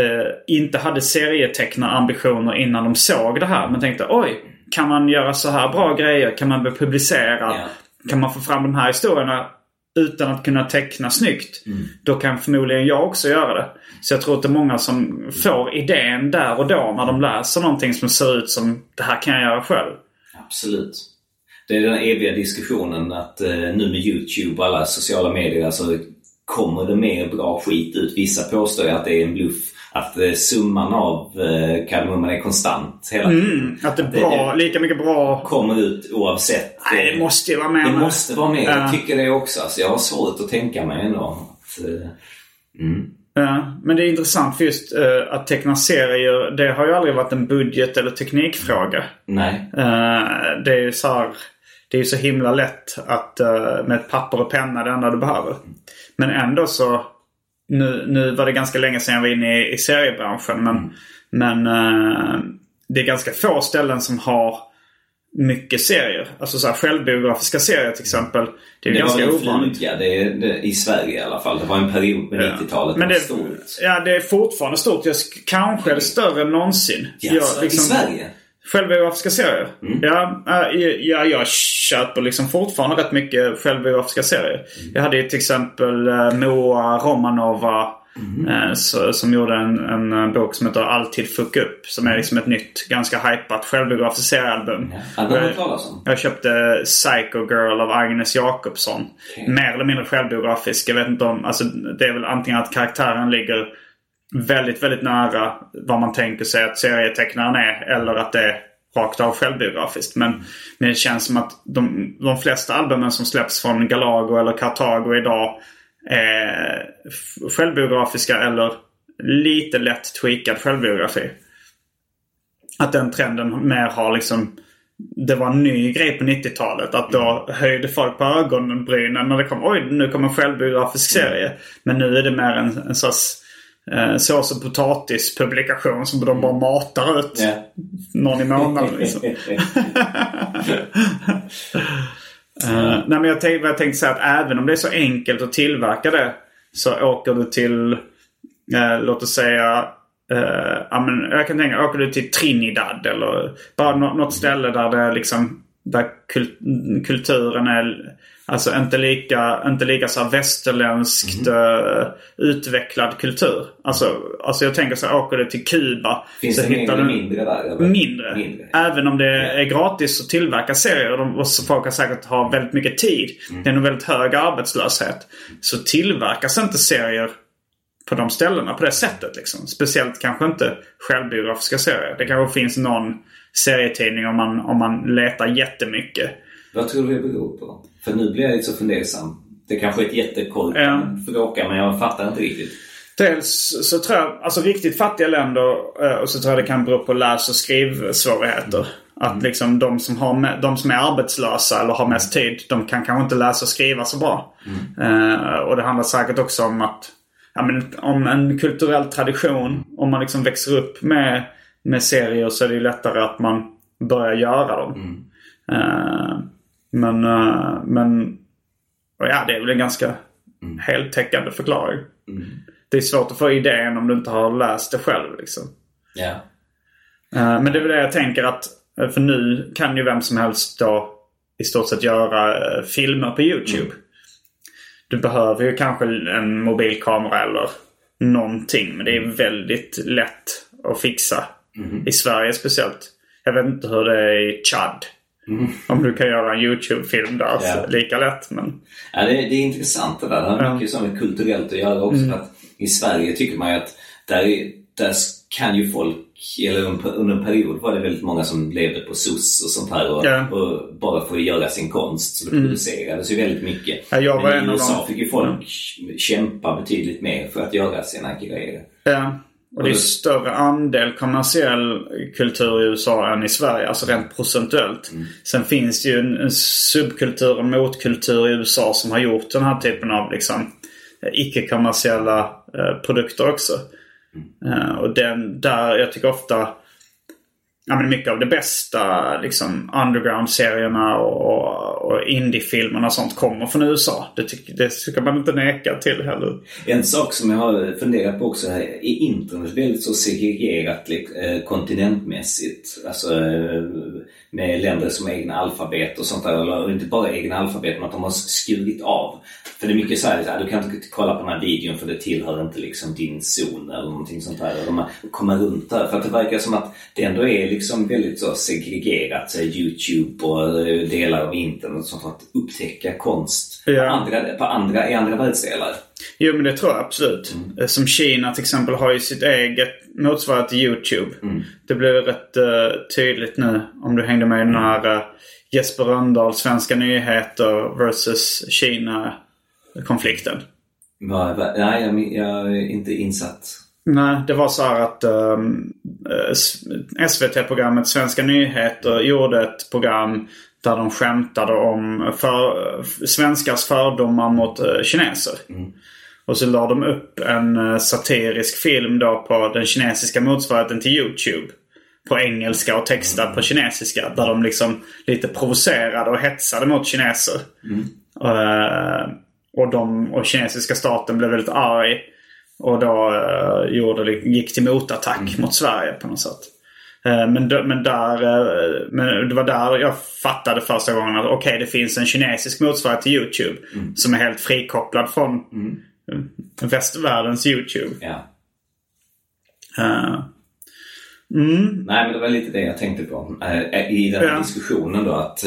[SPEAKER 2] Eh, inte hade serietecknarambitioner innan de såg det här. Men tänkte oj, kan man göra så här bra grejer? Kan man bli publicera?
[SPEAKER 3] Ja.
[SPEAKER 2] Kan man få fram de här historierna utan att kunna teckna snyggt? Då kan förmodligen jag också göra det. Så jag tror att det är många som får idén där och då när de läser någonting som ser ut som det här kan jag göra själv.
[SPEAKER 3] Absolut. Det är den eviga diskussionen att eh, nu med YouTube och alla sociala medier alltså, kommer det mer bra skit ut. Vissa påstår ju att det är en bluff. Att eh, summan av eh, kardemumman är konstant hela tiden.
[SPEAKER 2] Att det är bra, lika mycket bra...
[SPEAKER 3] Kommer ut oavsett.
[SPEAKER 2] Nej,
[SPEAKER 3] eh,
[SPEAKER 2] det måste ju vara med.
[SPEAKER 3] Det måste vara med.
[SPEAKER 2] Ja.
[SPEAKER 3] Jag tycker det också. Alltså, jag har svårt att tänka mig ändå. Att, eh,
[SPEAKER 2] Ja, men det är intressant för just eh, att teckna serier. Det har ju aldrig varit en budget eller teknikfråga.
[SPEAKER 3] nej.
[SPEAKER 2] Eh, det är ju så här, Det är ju så himla lätt att eh, med ett papper och penna det enda du behöver. Men ändå så... Nu, nu var det ganska länge sedan jag var inne i, i seriebranschen. Men, men eh, det är ganska få ställen som har mycket serier. Alltså så här självbiografiska serier till exempel. Det är
[SPEAKER 3] Det
[SPEAKER 2] ganska ovanligt.
[SPEAKER 3] fluga det, det, i Sverige i alla fall. Det var en period på 90-talet.
[SPEAKER 2] Men
[SPEAKER 3] det var stort.
[SPEAKER 2] ja, det är fortfarande stort. Jag, kanske är det större än någonsin.
[SPEAKER 3] Jaså,
[SPEAKER 2] Jag, liksom-
[SPEAKER 3] I Sverige?
[SPEAKER 2] Självbiografiska serier? Ja, äh, ja, jag köper liksom fortfarande rätt mycket självbiografiska serier. Jag hade ju till exempel äh, Moa Romanova äh, så, som gjorde en, en äh, bok som heter Alltid fuck upp. Som är liksom ett nytt, ganska hypat självbiografiskt seriealbum.
[SPEAKER 3] Ja, jag.
[SPEAKER 2] Jag köpte Psycho Girl av Agnes Jakobsson.
[SPEAKER 3] Okej.
[SPEAKER 2] Mer eller mindre självbiografisk. Jag vet inte om... Alltså, det är väl antingen att karaktären ligger väldigt, väldigt nära vad man tänker sig att serietecknaren är. Eller att det är rakt av självbiografiskt. Men, men det känns som att de, de flesta albumen som släpps från Galago eller Cartago idag är självbiografiska eller lite lätt tweakad självbiografi. Att den trenden mer har liksom det var en ny grej på 90-talet. Att då höjde folk på ögonbrynen när det kom oj nu kommer en självbiografisk serie. Men nu är det mer en, en sorts eh, sås och potatis-publikation som de bara matar ut
[SPEAKER 3] Ja.
[SPEAKER 2] någon i månaden. *laughs* Liksom. *laughs* Eh, nej men jag vad jag tänkte säga att även om det är så enkelt att tillverka det så åker du till, eh, låt oss säga, eh, ja, men jag kan tänka, åker du till Trinidad eller bara nå- något ställe där det liksom där kul, kulturen är alltså inte lika, inte lika så västerländskt eh, utvecklad kultur. Alltså, alltså jag tänker så här, åker du till Kuba.
[SPEAKER 3] Finns
[SPEAKER 2] så
[SPEAKER 3] det
[SPEAKER 2] hittar du
[SPEAKER 3] mindre där? Eller?
[SPEAKER 2] mindre.
[SPEAKER 3] mindre.
[SPEAKER 2] Även om det är gratis att tillverka serier och och folk har säkert har väldigt mycket tid.
[SPEAKER 3] Mm.
[SPEAKER 2] Det är en väldigt hög arbetslöshet. Så tillverkas inte serier på de ställena på det sättet. Liksom. Speciellt kanske inte självbiografiska serier. Det kanske finns någon serietidning om man, om man letar jättemycket.
[SPEAKER 3] Vad tror du det beror på? För nu blir jag lite så fundersam. Det kanske är ett jättekorkat
[SPEAKER 2] Ja.
[SPEAKER 3] fråga men jag fattar inte riktigt.
[SPEAKER 2] Dels så tror jag, alltså riktigt fattiga länder eh, och så tror jag det kan bero på läs och skrivsvårigheter. Att liksom de som, har, de som är arbetslösa eller har mest tid, de kan kanske inte läsa och skriva så bra. Eh, och det handlar säkert också om att, ja, men, om en kulturell tradition. Om man liksom växer upp med, med serier så är det ju lättare att man börjar göra dem. Eh, men, eh, men ja, det är väl en ganska heltäckande förklaring. Det är svårt att få idén om du inte har läst det själv. Liksom. Eh, Men det är väl det jag tänker att, eh, för nu kan ju vem som helst då i stort sett göra eh, filmer på YouTube. Du behöver ju kanske en mobilkamera eller någonting. Men det är väldigt lätt att fixa. I Sverige speciellt. Jag vet inte hur det är i Chad. Om du kan göra en YouTube-film där.
[SPEAKER 3] Ja.
[SPEAKER 2] Lika lätt men...
[SPEAKER 3] Ja, det, det är intressant det där. Det har mycket som är kulturellt att göra också.
[SPEAKER 2] Mm.
[SPEAKER 3] För att I Sverige tycker man ju att där, är- där kan ju folk, eller under- en period var det väldigt många som levde på SOS och sånt här och,
[SPEAKER 2] Ja. Mm.
[SPEAKER 3] och bara få göra sin konst. Så det producerades ju väldigt mycket.
[SPEAKER 2] Ja,
[SPEAKER 3] Men
[SPEAKER 2] en
[SPEAKER 3] i USA fick ju folk kämpa betydligt mer för att göra sina grejer.
[SPEAKER 2] Ja. Och det är större andel kommersiell kultur i USA än i Sverige. Alltså rent procentuellt. Sen finns det ju en, en subkultur, en motkultur i USA som har gjort den här typen av liksom, icke-kommersiella eh, produkter också. Eh, och den där, jag tycker ofta ja, men mycket av det bästa liksom, underground-serierna och, och, indie-filmerna och sånt kommer från USA. Det, tycker, det ska man inte neka till heller.
[SPEAKER 3] En sak som jag har funderat på också här, är internet väldigt så segregerat eh, kontinentmässigt? Alltså eh, med länder som har egna alfabet och sånt där. Eller inte bara egna alfabet, men att de har skurit av. För det är mycket så här, du kan inte kolla på den här videon för det tillhör inte liksom din zon eller någonting sånt där. Och man kommer runt där. För att det verkar som att det ändå är liksom väldigt så segregerat. Så Youtube och eh, delar av internet och sånt för att upptäcka konst på,
[SPEAKER 2] Ja.
[SPEAKER 3] andra, på andra, i andra världsdelar.
[SPEAKER 2] Jo men det tror jag absolut. Eh, Som Kina till exempel har ju sitt eget motsvarighet till YouTube. Det blev rätt eh, tydligt nu om du hängde med i den här eh, Jesper Rönndahl, Svenska nyheter versus Kina-konflikten.
[SPEAKER 3] Nej, jag, jag är inte insatt.
[SPEAKER 2] Nej, det var så här att ehm, eh, S- SVT-programmet Svenska nyheter gjorde ett program där de skämtade om för, svenskars fördomar mot eh, kineser. Och så la de upp en eh, satirisk film då på den kinesiska motsvarigheten till YouTube. På engelska och textad på kinesiska. Där de liksom lite provocerade och hetsade mot kineser. Eh, och, de, och kinesiska staten blev väldigt arg. Och då eh, gjorde, gick till motattack mot Sverige på något sätt. Eh, men, men, där, eh, men det var där jag fattade första gången att okej det finns en kinesisk motsvarighet till YouTube. Som är helt frikopplad från eh, västvärldens YouTube.
[SPEAKER 3] Ja.
[SPEAKER 2] Eh,
[SPEAKER 3] Nej, men det var lite det jag tänkte på. I den här
[SPEAKER 2] Ja.
[SPEAKER 3] diskussionen då att,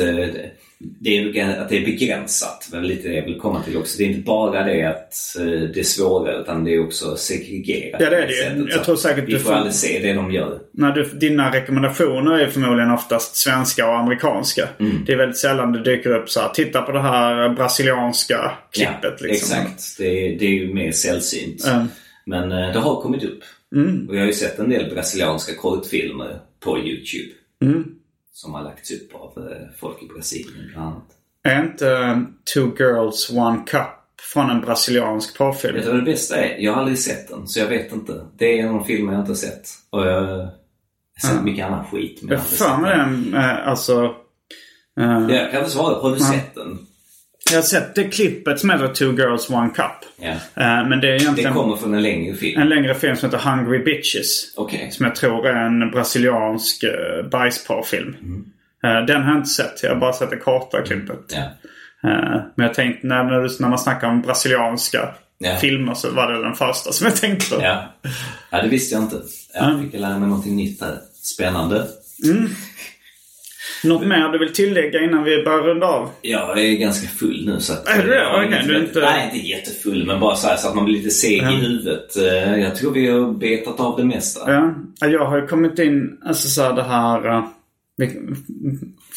[SPEAKER 3] det är, att det är begränsat. Det är lite det jag vill komma till också. Det är inte bara det att eh, det är svårare utan det är också segregerat.
[SPEAKER 2] Ja, det är det
[SPEAKER 3] sättet.
[SPEAKER 2] Jag
[SPEAKER 3] Så
[SPEAKER 2] tror säkert
[SPEAKER 3] Vi
[SPEAKER 2] du
[SPEAKER 3] får
[SPEAKER 2] får-
[SPEAKER 3] aldrig se det de gör.
[SPEAKER 2] när du, dina rekommendationer är förmodligen oftast svenska och amerikanska. Det är väldigt sällan det dyker upp så här. Titta på det här brasilianska klippet.
[SPEAKER 3] ja,
[SPEAKER 2] liksom.
[SPEAKER 3] Exakt. Det är, det är ju mer sällsynt.
[SPEAKER 2] Mm.
[SPEAKER 3] Men eh, det har kommit upp. Och jag har ju sett en del brasilianska kortfilmer på Youtube.
[SPEAKER 2] Mm.
[SPEAKER 3] Som har lagts upp av eh, folk i Brasilien bland annat.
[SPEAKER 2] Är inte eh, Two Girls One Cup från en brasiliansk porrfilm?
[SPEAKER 3] Vet du vad det bästa är? Jag har aldrig sett den, så jag vet inte. Det är någon film jag inte har sett. Och jag har sett mycket annan skit. Men
[SPEAKER 2] Jag
[SPEAKER 3] har
[SPEAKER 2] för mig den, eh, alltså... eh,
[SPEAKER 3] Jag kan inte svara har du sett den?
[SPEAKER 2] Jag har sett det klippet som heter Two Girls One Cup. Eh, men det är
[SPEAKER 3] Det
[SPEAKER 2] egentligen
[SPEAKER 3] kommer från en längre film.
[SPEAKER 2] en längre film som heter Hungry Bitches.
[SPEAKER 3] Okej.
[SPEAKER 2] Som jag tror är en brasiliansk uh, bajsporrfilm. Eh, den har jag inte sett. Jag har bara sett det korta klippet.
[SPEAKER 3] Ja.
[SPEAKER 2] Eh, men jag tänkte när, när, du, när man snackar om brasilianska
[SPEAKER 3] Ja.
[SPEAKER 2] filmer så var det den första som jag tänkte på.
[SPEAKER 3] Ja. det visste jag inte. Jag fick lära mig någonting nytt här. Spännande.
[SPEAKER 2] Något mer du vill tillägga innan vi börjar runda av?
[SPEAKER 3] Jag är ganska full nu så att...
[SPEAKER 2] Är du det?
[SPEAKER 3] jag
[SPEAKER 2] Okej, du är inte-
[SPEAKER 3] Nej, inte jättefull men bara så, här, så att man blir lite seg i huvudet. Eh, Jag tror vi har betat av det mesta.
[SPEAKER 2] Ja, jag har ju kommit in, alltså så här det här, uh,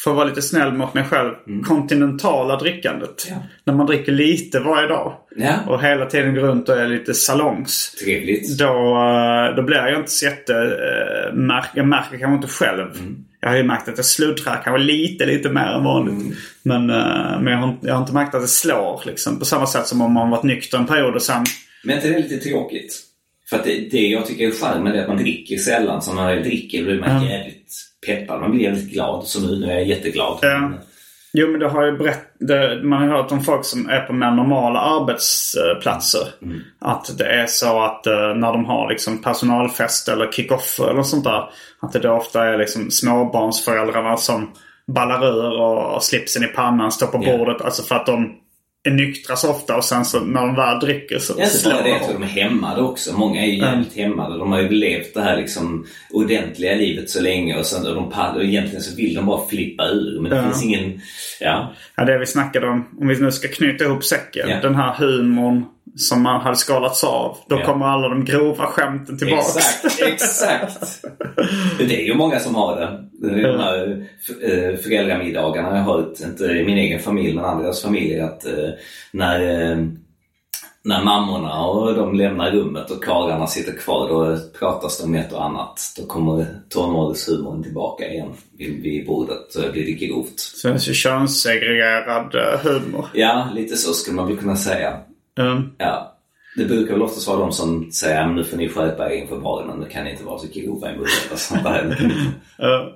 [SPEAKER 2] för att vara lite snäll mot mig själv, kontinentala drickandet.
[SPEAKER 3] Ja.
[SPEAKER 2] När man dricker lite varje dag
[SPEAKER 3] Ja.
[SPEAKER 2] och hela tiden går runt och är lite salongs.
[SPEAKER 3] Trevligt.
[SPEAKER 2] Då, då blir jag inte så jätte... Uh, märk, jag märker kanske inte själv. Jag har ju märkt att jag sluddrar kanske lite, lite mer än vanligt. Men, uh, men jag, har, inte- jag har inte märkt att det slår liksom. På samma sätt som om man varit nykter en period och sen...
[SPEAKER 3] Men inte det är lite tråkigt? För att det, det jag tycker är charmen är att man dricker sällan. Så när man dricker blir man jävligt peppad. Man blir jävligt glad. Så nu, nu är jag jätteglad.
[SPEAKER 2] Ja. Jo men det har ju berätt, det, man har hört om folk som är på mer normala arbetsplatser. Att det är så att eh, när de har liksom personalfest eller kick-off eller sånt där. Att det då ofta är liksom småbarnsföräldrarna som ballar ur och, och slipsen i pannan står på
[SPEAKER 3] Ja.
[SPEAKER 2] bordet. Alltså för att de är nyktra så ofta och sen så när de väl dricker så
[SPEAKER 3] Ja,
[SPEAKER 2] slår
[SPEAKER 3] det, jag tror de är hämmade också. Många är ju jävligt hämmade. De har ju levt det här liksom ordentliga livet så länge och, sen, och, de, och egentligen så vill de bara flippa ur. Men det
[SPEAKER 2] Ja.
[SPEAKER 3] finns ingen... Ja.
[SPEAKER 2] Ja, det vi snackade om, om vi nu ska knyta ihop säcken.
[SPEAKER 3] Ja.
[SPEAKER 2] Den här humorn som man hade skalats av. Då
[SPEAKER 3] Ja.
[SPEAKER 2] kommer alla de grova skämten tillbaks.
[SPEAKER 3] Exakt, exakt. *laughs* Det är ju många som har det. De här eh, föräldramiddagarna jag har hört, inte i min egen familj men andras familjer, att eh, när, eh, när mammorna och de lämnar rummet och karlarna sitter kvar då pratas det om ett och annat. Då kommer tonårshumorn tillbaka igen vid, vid bordet det blir det grovt.
[SPEAKER 2] Är så könssegregerad humor.
[SPEAKER 3] Ja, lite så skulle man väl kunna säga.
[SPEAKER 2] Mm.
[SPEAKER 3] Ja. Det brukar väl oftast vara de som säger "Ja, men nu får ni skärpa er inför barnen, nu kan ni inte vara så grova i munnen. och sånt där.
[SPEAKER 2] Eh,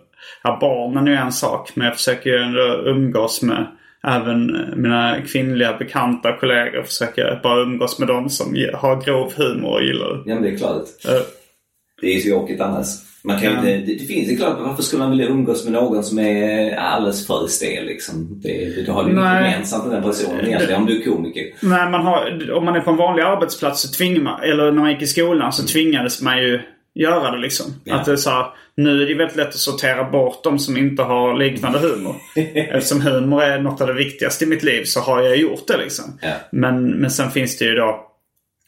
[SPEAKER 2] Ja, barnen är ju en sak. Men jag försöker ju ändå umgås med även mina kvinnliga bekanta kollegor. Försöker bara umgås med dem som har grov humor och gillar det.
[SPEAKER 3] Ja, men det är klart.
[SPEAKER 2] Eh,
[SPEAKER 3] Det är ju så tråkigt annars. Man kan ju det, det finns det är klart, varför skulle man vilja umgås med någon som är alldeles för stel liksom? Det, du har ju inget gemensamt med den personen egentligen om du är komiker.
[SPEAKER 2] Nej, man har, om man är på en vanlig arbetsplats så tvingar man, eller när man gick i skolan så tvingades man ju göra det liksom.
[SPEAKER 3] Ja.
[SPEAKER 2] Att det är så här, nu är det väldigt lätt att sortera bort de som inte har liknande humor. *laughs* Eftersom humor är något av det viktigaste i mitt liv så har jag gjort det liksom.
[SPEAKER 3] Ja.
[SPEAKER 2] Men, men sen finns det ju då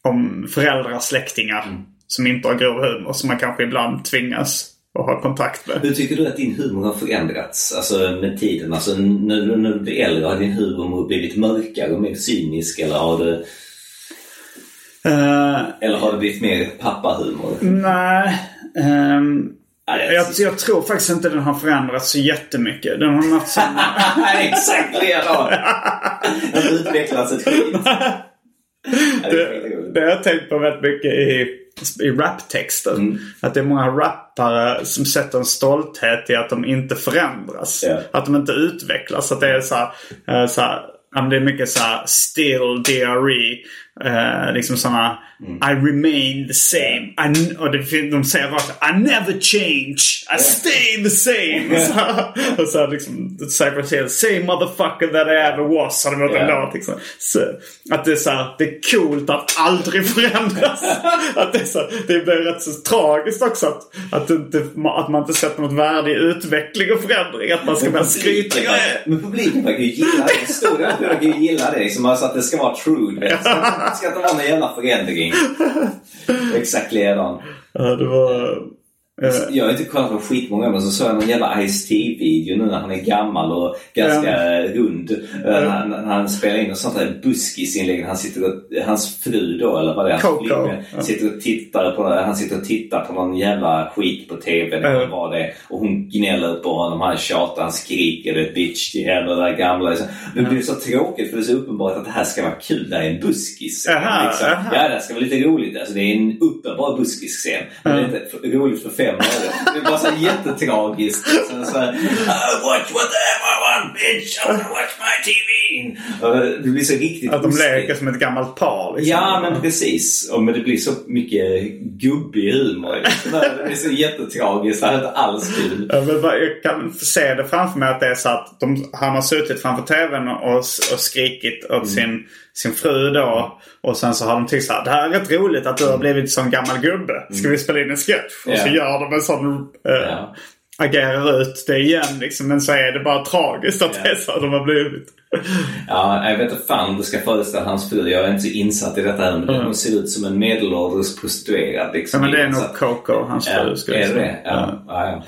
[SPEAKER 2] om föräldrar, släktingar
[SPEAKER 3] Mm.
[SPEAKER 2] Som inte har grov humor som man kanske ibland tvingas att ha kontakt med.
[SPEAKER 3] Hur tycker du att din humor har förändrats alltså, med tiden? Alltså, när, du, när du blir äldre, har din humor blivit mörkare och mer cynisk? Eller har det,
[SPEAKER 2] Eh,
[SPEAKER 3] eller har det blivit mer pappahumor?
[SPEAKER 2] nej.
[SPEAKER 3] Nej,
[SPEAKER 2] jag, jag tror faktiskt inte den har förändrats så jättemycket. Den har haft samma... *laughs*
[SPEAKER 3] Exakt likadant! Den har utvecklats ett skit. *laughs* Det
[SPEAKER 2] det har jag tänkt på väldigt mycket i, i raptexter.
[SPEAKER 3] Mm.
[SPEAKER 2] Att det är många rappare som sätter en stolthet i att de inte förändras.
[SPEAKER 3] Ja.
[SPEAKER 2] Att de inte utvecklas. Att det är så här, eh, så här det är mycket så här still DRE. Eh, liksom sådana
[SPEAKER 3] Mm.
[SPEAKER 2] I remain the same. I, och det, de säger rakt I never change. I stay the same. *laughs* Här- och så liksom Cypress Hill. Same motherfucker that I ever was. En
[SPEAKER 3] Ja.
[SPEAKER 2] låt liksom. Så, att det är så här, det är coolt att aldrig *laughs* förändras. att det, är så, det blir rätt så tragiskt också att, att, det att man inte sätter något värde i utveckling och förändring. Att man ska börja skryta.
[SPEAKER 3] Publiken- Men publiken verkar ju gilla *laughs* det. Stora verkar ju gilla det. Liksom, alltså att det ska vara true. Det ska, inte vara någon jävla förändring. Exakt likadan.
[SPEAKER 2] Ja, det var... eh,
[SPEAKER 3] Jag har inte kollat på skitmånga men så såg jag någon jävla Ice-T-video nu när han är gammal och ganska rund. Eh, Han, när han spelar in och sånt där buskisinlägg. Han sitter och, hans fru då, eller vad det är,
[SPEAKER 2] Coco.
[SPEAKER 3] flickvän,
[SPEAKER 2] Ja.
[SPEAKER 3] sitter och tittar på Han sitter och tittar på någon jävla skit på TV. Eller
[SPEAKER 2] Ja.
[SPEAKER 3] vad det är. Och hon gnäller på honom. Han tjatar, han skriker det bitch till henne. Det där gamla. Liksom. Det blir så tråkigt för det är så uppenbart att det här ska vara kul. Det här är en buskis.
[SPEAKER 2] Aha,
[SPEAKER 3] liksom.
[SPEAKER 2] aha.
[SPEAKER 3] Ja, det här ska vara lite roligt. Alltså, det är en uppenbar buskisscen. Men det är inte f- roligt för fem öre. Det är bara så jättetragiskt. Så, så här, I watch whatever Want bitch. I wanna watch my TV. Det blir så riktigt
[SPEAKER 2] Att de leker som ett gammalt par. Liksom.
[SPEAKER 3] Ja, men precis. Och men det blir så mycket gubbig humor. liksom. *laughs* Det blir så jättetragiskt. Det är inte alls kul.
[SPEAKER 2] Jag, kan se det framför mig att det är så att de, han har suttit framför tvn och, och skrikit
[SPEAKER 3] Mm.
[SPEAKER 2] åt sin, sin fru då. Och sen så har de tyckt så här, det här är rätt roligt att du har blivit sån gammal gubbe. Ska vi spela in en sketch? Och så
[SPEAKER 3] Mm. Ja.
[SPEAKER 2] gör de en sån... eh,
[SPEAKER 3] Ja.
[SPEAKER 2] Agerar ut det igen liksom. Men så är det bara tragiskt att det är så de har blivit.
[SPEAKER 3] Ja, jag vet inte fan du ska föreställa hans fru. Jag är inte så insatt i detta än. Men hon ser ut som en medelålders prostituerad.
[SPEAKER 2] Ja,
[SPEAKER 3] Liksom.
[SPEAKER 2] men det är nog Coco, hans
[SPEAKER 3] Ja,
[SPEAKER 2] fru. skulle
[SPEAKER 3] är det det? Ja. Ja. Ja,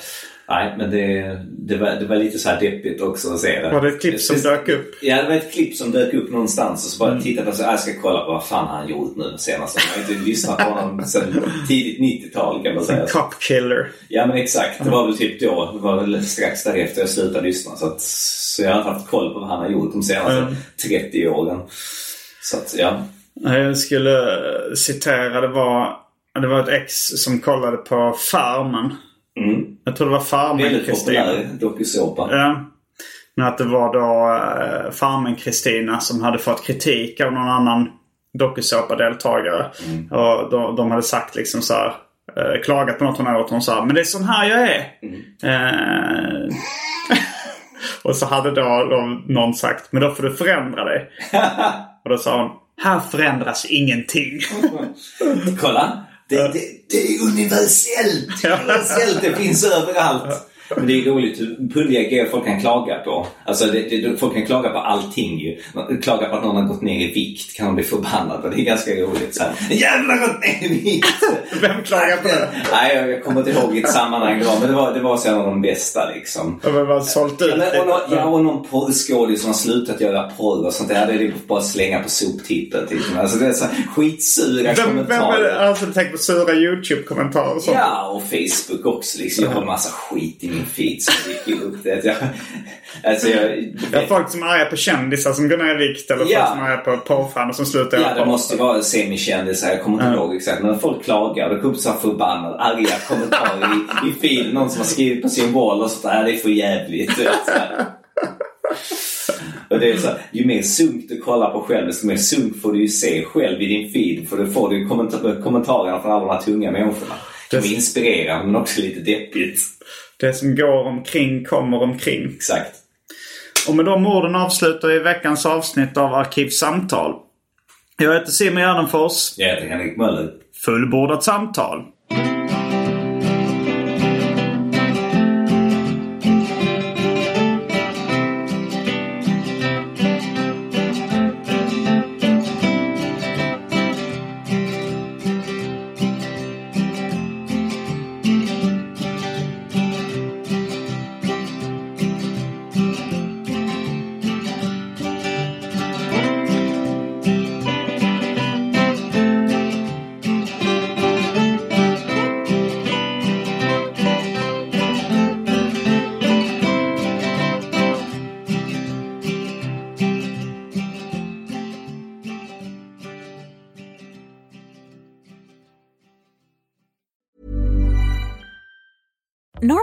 [SPEAKER 3] Nej, men det, det, var, det var lite så här deppigt också att se det.
[SPEAKER 2] Var det ett klipp som dök upp?
[SPEAKER 3] Ja, det var ett klipp som dök upp någonstans och så bara
[SPEAKER 2] Mm.
[SPEAKER 3] tittade jag så jag ska kolla på vad fan han gjort nu senast. Jag har inte lyssnat på honom sedan tidigt 90-tal kan man säga.
[SPEAKER 2] Cop killer.
[SPEAKER 3] Ja men exakt, det var väl typ då. Det var väl strax därefter jag slutade lyssna. Så, att, så jag har inte haft koll på vad han har gjort de senaste
[SPEAKER 2] Mm.
[SPEAKER 3] 30 åren. Så att ja.
[SPEAKER 2] Jag skulle citera, det var, det var ett ex som kollade på Farmen.
[SPEAKER 3] Mm.
[SPEAKER 2] Jag tror det var Farmen
[SPEAKER 3] Väldigt populär dokusåpa.
[SPEAKER 2] Ja. Men att det var då eh, Farmen Kristina som hade fått kritik av någon annan dokusåpa-deltagare.
[SPEAKER 3] Mm.
[SPEAKER 2] Och de, de hade sagt liksom så här, eh, klagat på något hon hade gjort. Hon sa men det är sån här jag är.
[SPEAKER 3] Mm.
[SPEAKER 2] Eh, *laughs* och så hade då, då någon sagt men då får du förändra dig. *laughs* och då sa hon här förändras ingenting. *laughs*
[SPEAKER 3] Kolla! Det, det, det är universellt! universellt. Det finns överallt. Men det är roligt hur pulliga grejer folk kan klaga på. Alltså det, det, folk kan klaga på allting ju. Klaga på att någon har gått ner i vikt kan de bli förbannade. Det är ganska roligt. Så här, har gått ner i vikt! *laughs*
[SPEAKER 2] Vem klagar på det?
[SPEAKER 3] Nej, jag, jag kommer inte ihåg vilket sammanhang det var. Men det var, det var så en av de bästa liksom.
[SPEAKER 2] De har bara sålt ut
[SPEAKER 3] Ja, men, och, någon, ja, och någon porrskådis som har slutat göra porr och sånt där. Det är det bara att slänga på soptippen. Typ. Alltså det är så här skitsura
[SPEAKER 2] Vem, vem
[SPEAKER 3] kommentarer.
[SPEAKER 2] är det? Alltså du tänker på sura YouTube-kommentarer och sånt?
[SPEAKER 3] Ja, och Facebook också. Liksom. Jag har en massa skit i min feed som dyker upp. Det. Jag, alltså jag,
[SPEAKER 2] Ja, folk som är arga på kändisar som går ner i vikt eller
[SPEAKER 3] Ja.
[SPEAKER 2] folk som är arga på porrstjärnor som slutar
[SPEAKER 3] Ja, det måste ju vara semikändisar. Jag kommer inte ihåg exakt. Men folk klagar. Det kommer så här förbannade, arga kommentarer i, i feed. Någon som har skrivit på sin wall och sånt där. Det är för jävligt. så. *laughs* Och det är så här, ju mer sunk du kollar på själv, desto mer sunk får du ju se själv i din feed. För då får du ju kommenta- kommentarerna från alla de här tunga människorna. Det kan vara inspirerande men också lite deppigt.
[SPEAKER 2] Det som går omkring kommer omkring.
[SPEAKER 3] Exakt.
[SPEAKER 2] Och med de orden avslutar vi veckans avsnitt av Arkivsamtal. Jag heter Simon Gärdenfors.
[SPEAKER 3] Jag heter Henrik Möller.
[SPEAKER 2] Fullbordat samtal.